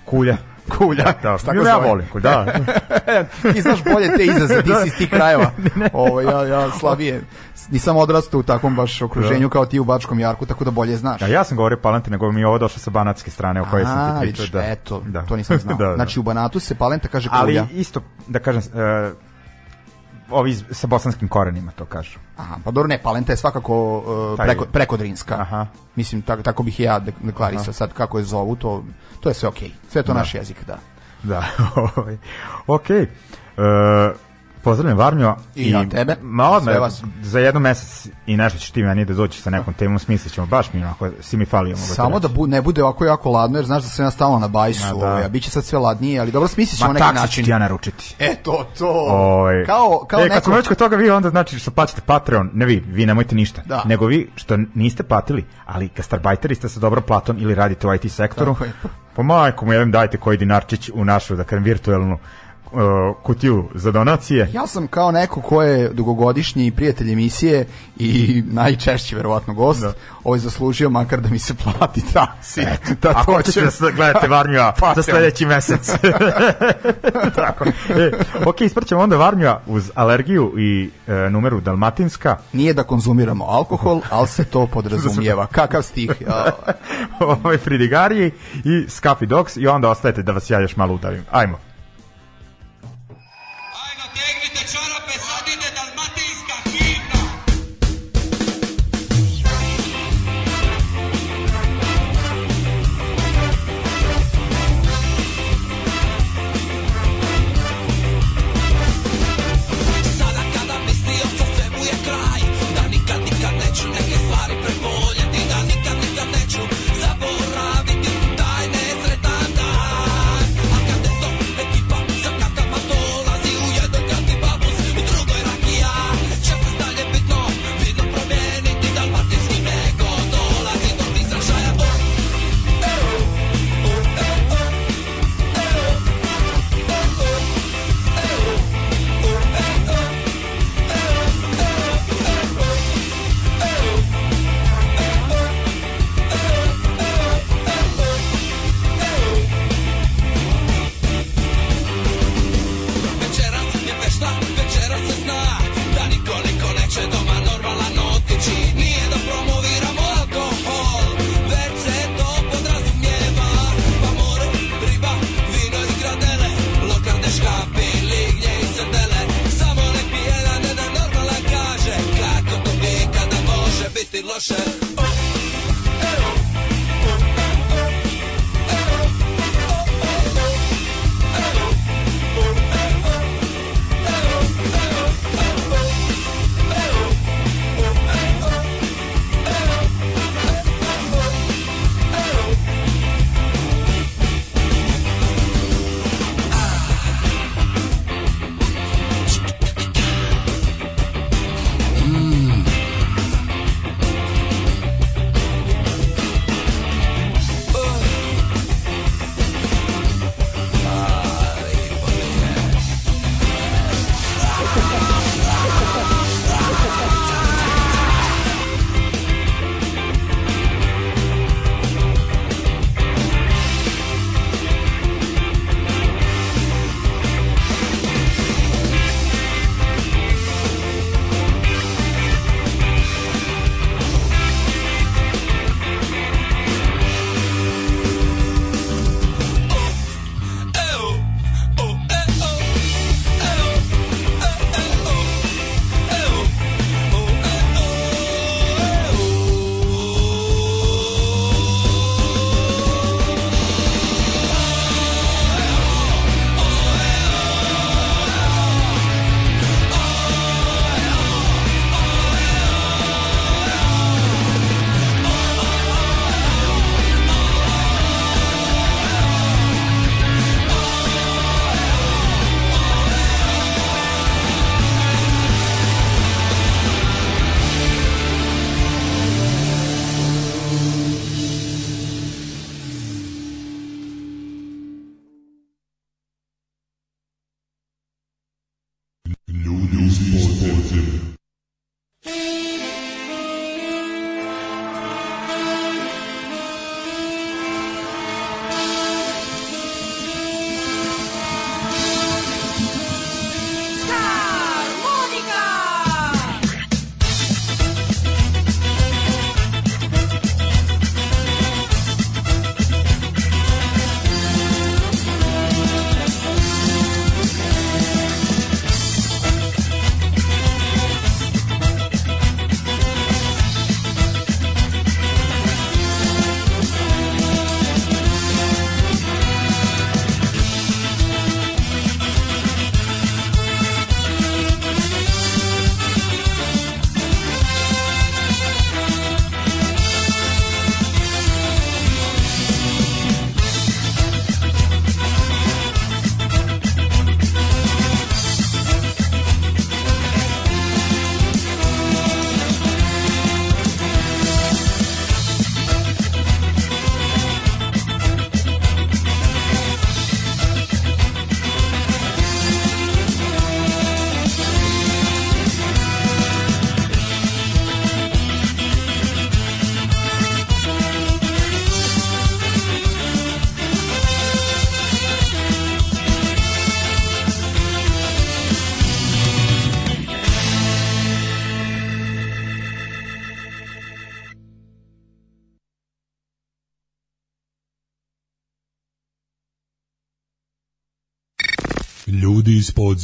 Kulja. Kulja, Da, tako ja volim, kulj, da. ti znaš bolje te izaze, ti si iz tih krajeva. Ovo, ja, ja slabije, nisam odrastao u takvom baš okruženju kao ti u Bačkom Jarku, tako da bolje znaš. Da, ja sam govorio palante, nego mi je ovo došlo sa banatske strane o kojoj sam ti pričao. Da, eto, da. to nisam znao. da, da. Znači u Banatu se palenta kaže Ali kulja. isto, da kažem, e, ovi sa bosanskim korenima to kažu. Aha, pa dobro, ne, palenta je svakako uh, Taj- preko, prekodrinska. Aha. Mislim, tako, tako bih ja dek- deklarisao sad kako je zovu, to, to je sve okej. Sve je to naš jezik, da. Da, ovaj. ok. E, pozdravljam Varnjo. I ja tebe. Ma odmah, vas. za jedno mesec i nešto ćeš ti meni da doći sa nekom temom, smislit ćemo, baš mi onako, si mi falio. Samo da bu, ne bude ovako jako ladno, jer znaš da sam ja stalno na bajsu, Ma da. ovaj, bit će sad sve ladnije, ali dobro, smislit ćemo Ma neki taksi ću način. ti ja naručiti. E, to, to. Ovaj. Kao, kao e, neko... kad smo već kod toga vi onda znači što plaćate Patreon, ne vi, vi nemojte ništa, Da. nego vi što niste platili, ali gastarbajteri ste sa dobrom platom ili radite u IT sektoru, Tako je. po majkom jedem dajte koji dinarčić u našu, da kažem, virtuelnu uh, kutiju za donacije. Ja sam kao neko ko je dugogodišnji prijatelj emisije i najčešći verovatno gost, da. ovaj zaslužio makar da mi se plati taksi. da Ako hoćete će- da gledate Varnjua za Patreon. sledeći mesec. Tako. E, ok, ispraćamo onda Varnjua uz alergiju i e, numeru Dalmatinska. Nije da konzumiramo alkohol, ali se to podrazumijeva. Kakav stih. Ja, ovaj Fridigariji i Scuffy Dogs i onda ostajete da vas ja još malo udavim. Ajmo,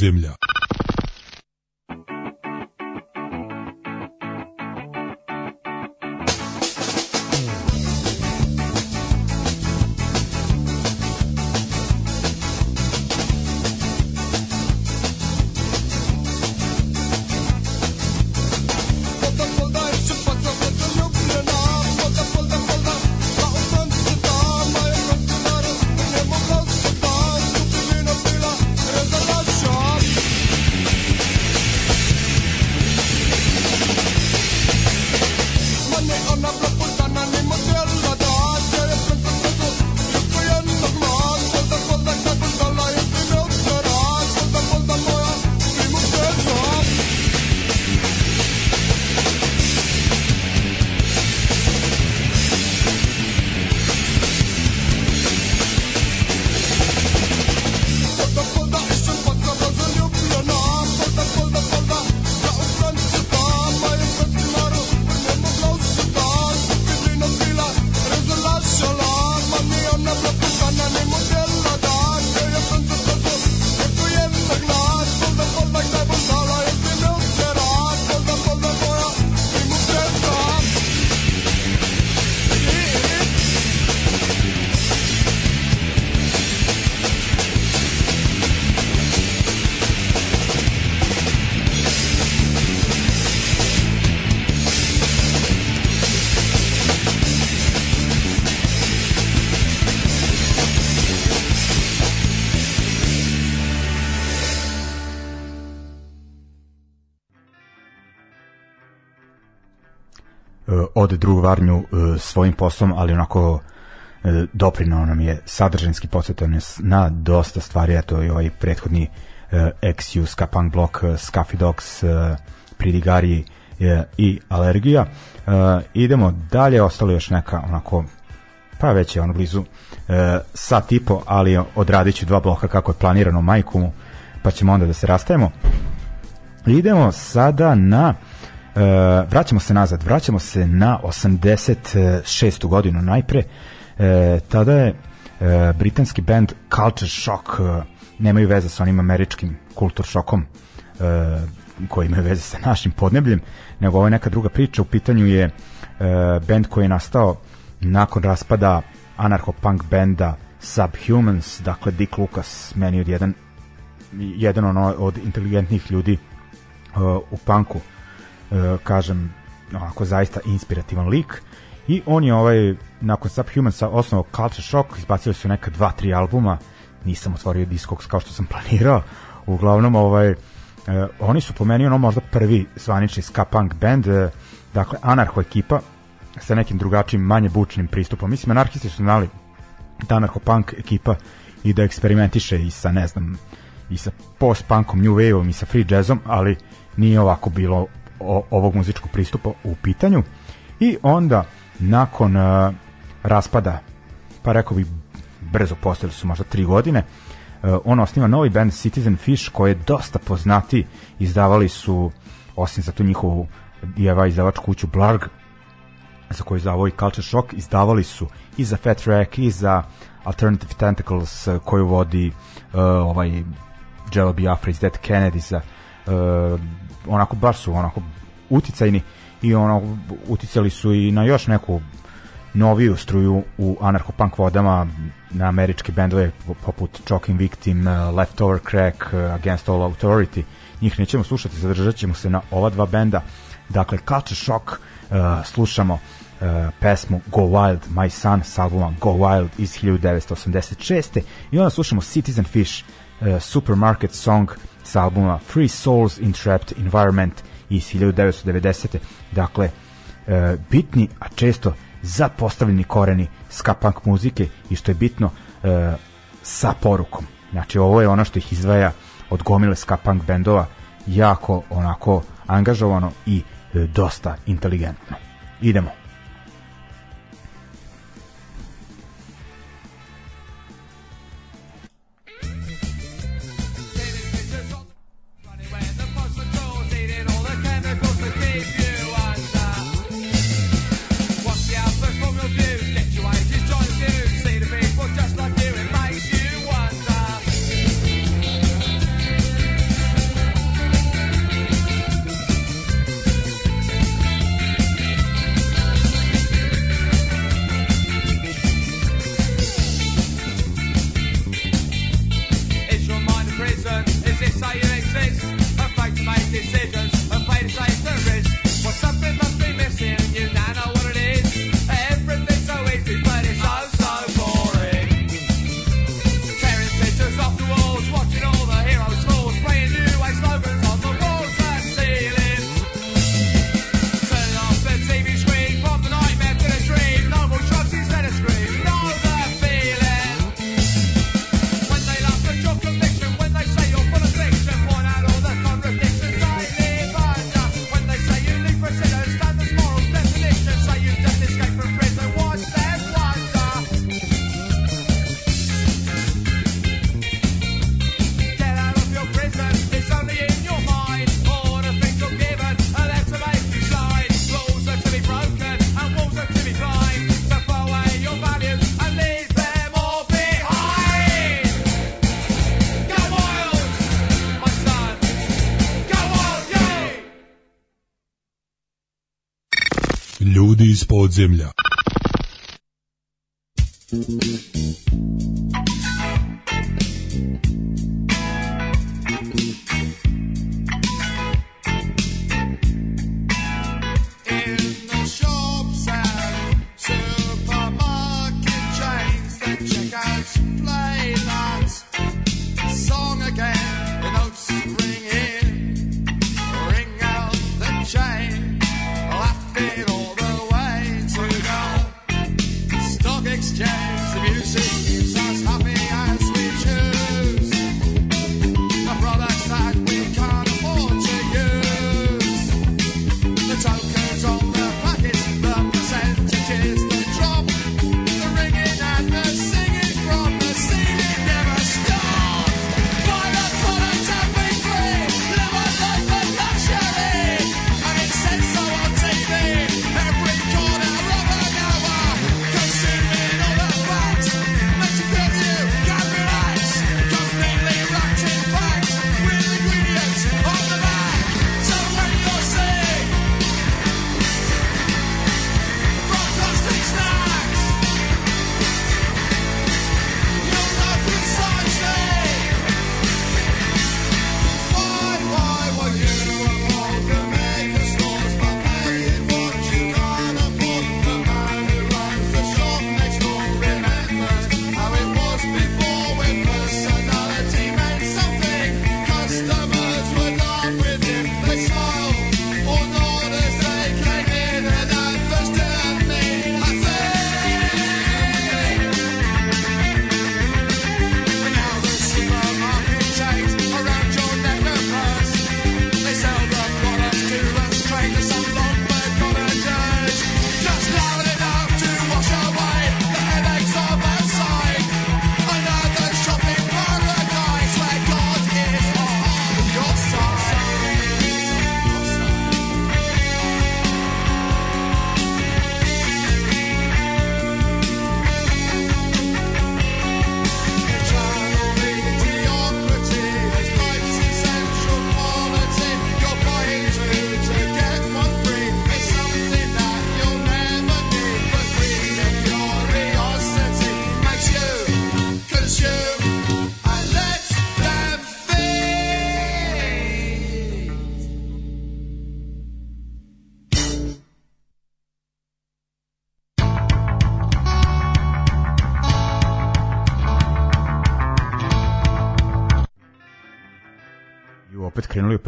Ljudi ode drugu varnju e, svojim poslom, ali onako e, doprinao nam je sadržanski podsjetao nas na dosta stvari, eto i ovaj prethodni e, XU, Ska Punk Block, Scuffy Dogs, Pridigari i Alergija. Idemo dalje, ostalo još neka onako pa već je ono blizu e, sat i po, ali odradit ću dva bloka kako je planirano majku pa ćemo onda da se rastajemo. Idemo sada na e, vraćamo se nazad, vraćamo se na 86. godinu najpre. E, tada je e, britanski band Culture Shock e, nemaju veze sa onim američkim kultur šokom e, koji imaju veze sa našim podnebljem, nego ovo je neka druga priča. U pitanju je e, band koji je nastao nakon raspada anarcho-punk benda Subhumans, dakle Dick Lucas, meni od jedan jedan ono od inteligentnih ljudi uh, u punku uh, kažem onako zaista inspirativan lik. I on je ovaj nakon Subhumansa osnovao Culture Shock izbacili su neka dva, tri albuma. Nisam otvorio diskog kao što sam planirao. Uglavnom ovaj uh, oni su po meni ono možda prvi zvanični ska punk band uh, dakle anarcho ekipa sa nekim drugačijim manje bučnim pristupom. Mislim anarhisti su znali da anarcho punk ekipa i da eksperimentiše i sa ne znam i sa post-punkom, new wave-om i sa free jazzom, ali nije ovako bilo ovog muzičkog pristupa u pitanju. I onda, nakon uh, raspada, pa rekao bih brzo postali su možda tri godine, uh, on osniva novi band Citizen Fish koji je dosta poznati, izdavali su, osim za tu njihovu dijeva izdavačku kuću Blarg, za koju izdavao i Culture Shock, izdavali su i za Fat Wreck i za Alternative Tentacles uh, koju vodi uh, ovaj Jello Biafra iz Dead Kennedys onako baš su onako uticajni i ono uticali su i na još neku noviju struju u anarcho-punk vodama na američke bendove poput Choking Victim, uh, Leftover Crack, uh, Against All Authority njih nećemo slušati, zadržat ćemo se na ova dva benda dakle Culture Shock uh, slušamo uh, pesmu Go Wild, My Son s albuma Go Wild iz 1986. i onda slušamo Citizen Fish uh, Supermarket Song s albuma Free Souls in Trapped Environment iz 1990. Dakle, uh, bitni, a često zapostavljeni koreni ska punk muzike i što je bitno uh, sa porukom. Znači, ovo je ono što ih izdvaja od gomile ska punk bendova jako onako angažovano i e, dosta inteligentno. Idemo. Iz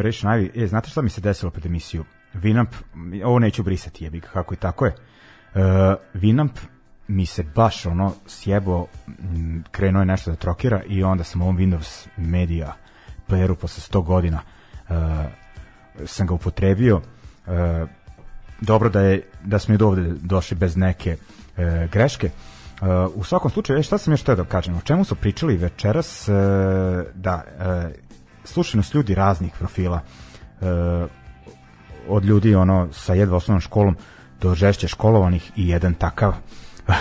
Operation Ivy. E, znate šta mi se desilo pred emisiju? Vinamp, ovo neću brisati jebi kako i tako je. Uh, Vinamp mi se baš ono sjebo, krenuo je nešto da trokira i onda sam ovom Windows Media playeru posle 100 godina uh, sam ga upotrebio. Uh, dobro da je da smo i do ovde došli bez neke uh, greške. Uh, u svakom slučaju, šta sam još teo da kažem? O čemu su pričali večeras? Uh, da, uh, slušanost ljudi raznih profila. Uh, od ljudi ono sa jedva osnovnom školom do žešće školovanih i jedan takav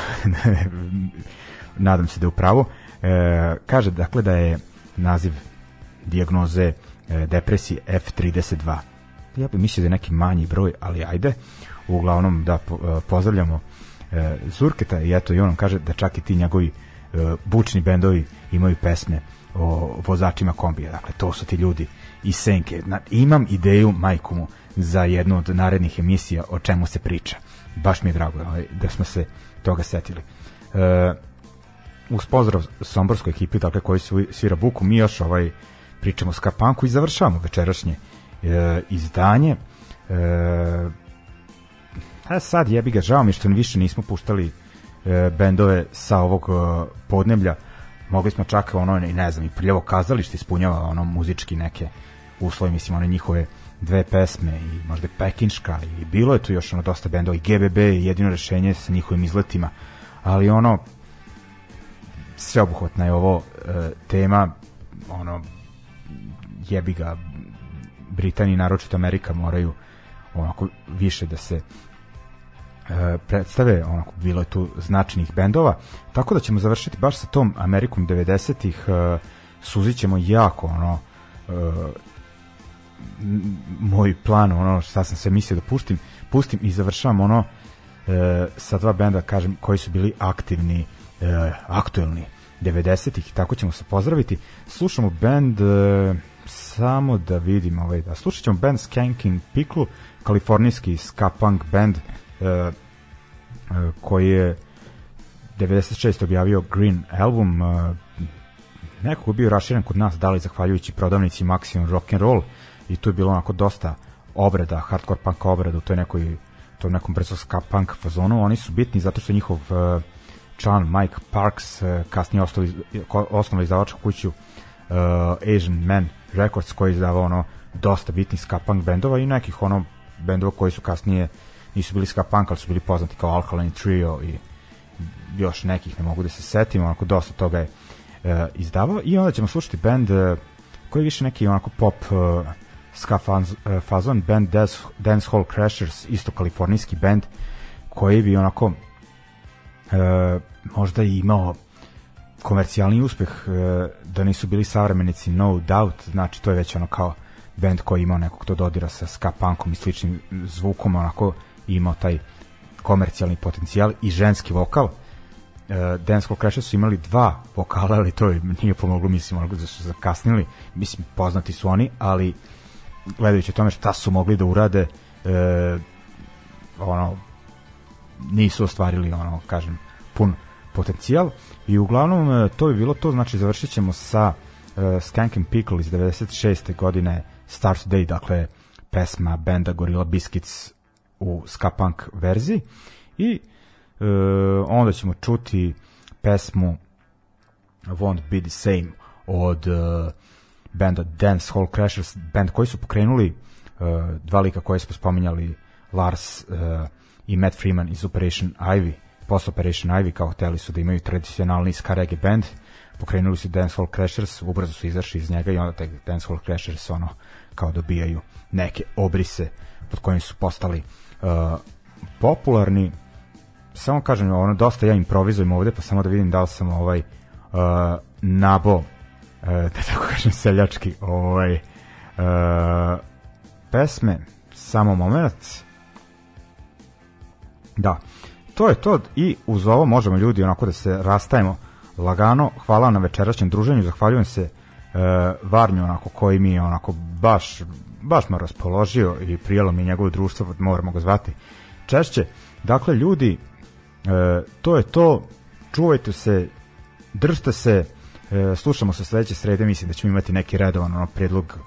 nadam se da je upravo e, kaže dakle da je naziv dijagnoze e, depresije F32 ja bih mislio da je neki manji broj ali ajde uglavnom da po, e, pozdravljamo e, Zurketa i eto i on kaže da čak i ti njegovi e, bučni bendovi imaju pesme o vozačima kombija. Dakle to su ti ljudi iz Senke. Na, imam ideju majkomu za jednu od narednih emisija o čemu se priča. Baš mi je drago ovaj, da smo se toga setili. E, uz pozdrav somborskoj ekipi dakle koji su svira buku mi još ovaj pričamo ska punku i završavamo večerašnje e, izdanje. E, a sad jebi ga žao mi što više nismo puštali e, bendove sa ovog e, podneblja. Mogli smo čak ono i ne znam i prljavo kazalište ispunjava ono muzički neke uslove mislim one njihove dve pesme i možda Pekinška i bilo je tu još ono dosta bendova i GBB je jedino rešenje sa njihovim izletima ali ono sveobuhvatna je ovo e, tema ono jebi ga Britanija naročito Amerika moraju onako više da se predstave, onako bilo je tu značajnih bendova, tako da ćemo završiti baš sa tom Amerikom 90-ih, e, suzit ćemo jako ono e, m- moj plan, ono šta sam se mislio da pustim, pustim i završavam ono e, sa dva benda, kažem, koji su bili aktivni, e, aktuelni 90-ih i tako ćemo se pozdraviti. Slušamo band e, samo da vidim ovaj, da slušat ćemo band Skanking Pickle, kalifornijski ska punk band e, e, koji je 96. objavio Green album e, nekako je bio raširen kod nas, da li zahvaljujući prodavnici Maximum Rock and Roll i tu je bilo onako dosta obrada, hardcore punk obrada u toj nekoj to nekom brzo ska punk fazonu. Oni su bitni zato što njihov uh, član Mike Parks uh, kasnije ostao iz, izdavačku kuću uh, Asian Man Records koji je izdavao ono dosta bitnih ska punk bendova i nekih ono bendova koji su kasnije nisu bili ska punk, ali su bili poznati kao Alkaline Trio i još nekih ne mogu da se setim, onako dosta toga je e, izdavao. I onda ćemo slušati band e, koji je više neki onako pop e, ska faz, e, fazon, band Dance, Dance Hall Crashers, isto kalifornijski band koji bi onako e, možda i imao komercijalni uspeh e, da nisu bili savremenici No Doubt, znači to je već ono kao band koji ima nekog to dodira sa ska punkom i sličnim zvukom, onako imao taj komercijalni potencijal i ženski vokal. E, Dance Hall Crashers su imali dva vokala, ali to nije pomoglo, mislim, onako da su zakasnili. Mislim, poznati su oni, ali gledajući o tome šta su mogli da urade, e, ono, nisu ostvarili, ono, kažem, pun potencijal. I uglavnom, e, to bi bilo to, znači završit ćemo sa e, Skank and Pickle iz 96. godine Start Day, dakle, pesma benda Gorilla Biscuits u ska punk verziji i e, onda ćemo čuti pesmu Won't Be The Same od e, benda Dance Hall Crashers, band koji su pokrenuli e, dva lika koje smo spominjali Lars e, i Matt Freeman iz Operation Ivy post Operation Ivy kao hteli su da imaju tradicionalni ska reggae band. Pokrenuli su Dance Hall Crashers ubrzo su izašli iz njega i onda te Dance Hall Crashers ono kao dobijaju neke obrise pod kojim su postali popularni samo kažem ono dosta ja improvizujem ovde pa samo da vidim da li sam ovaj uh, nabo uh, da tako kažem seljački ovaj uh, pesme samo moment. Da to je to i uz ovo možemo ljudi onako da se rastajemo lagano. Hvala na večerašnjem druženju zahvaljujem se uh, Varnju onako koji mi je onako baš baš me raspoložio i prijelo mi njegovo društvo moramo ga zvati češće. Dakle ljudi e, to je to. Čuvajte se držite se e, slušamo se sledeće srede mislim da ćemo imati neki redovan ono, predlog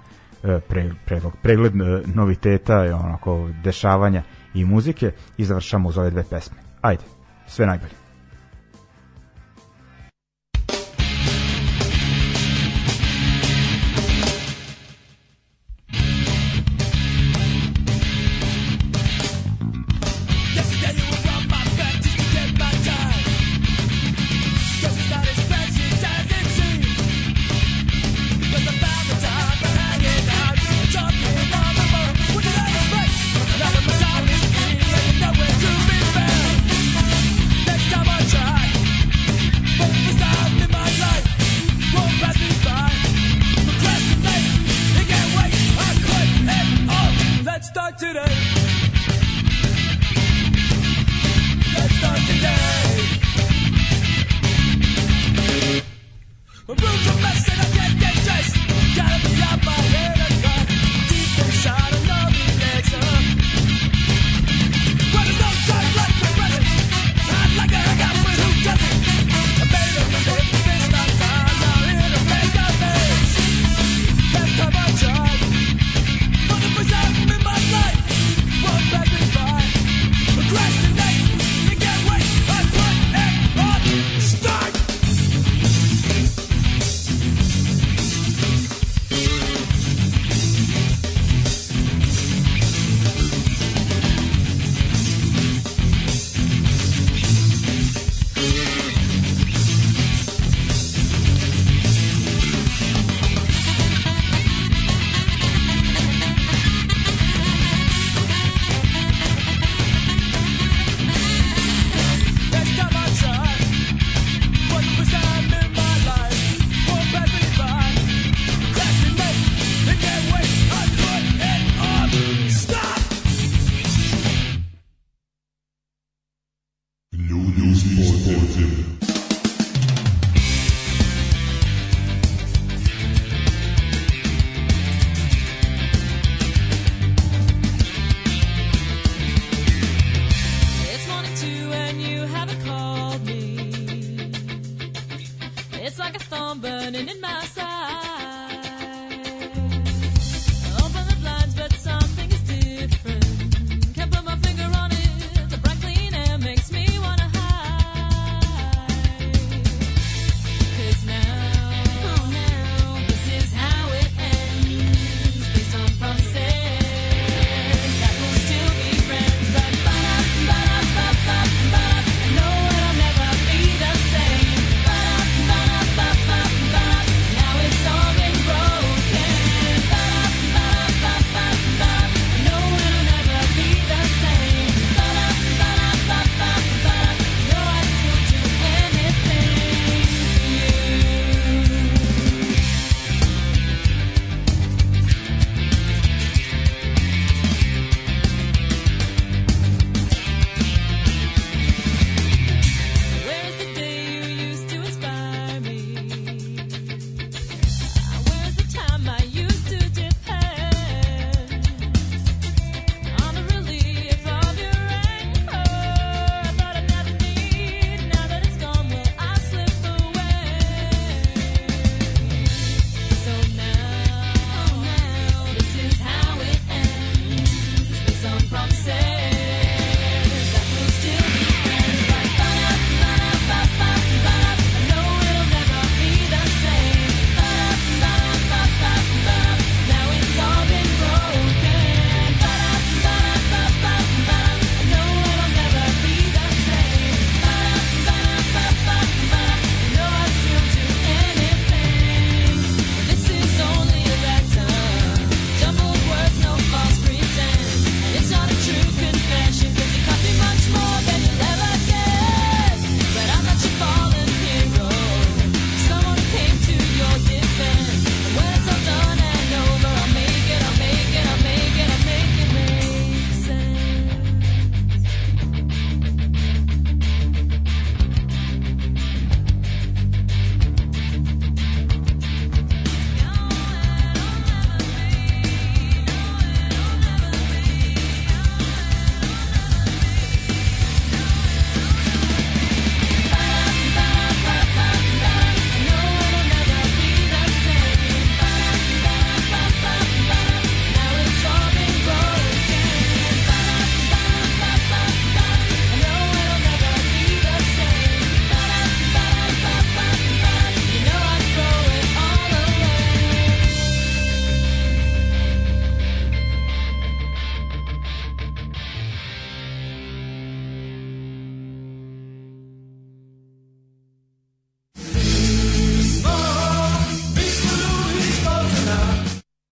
e, pre, predlog, pregled e, noviteta i onako dešavanja i muzike i završamo uz ove dve pesme. Ajde, sve najbolje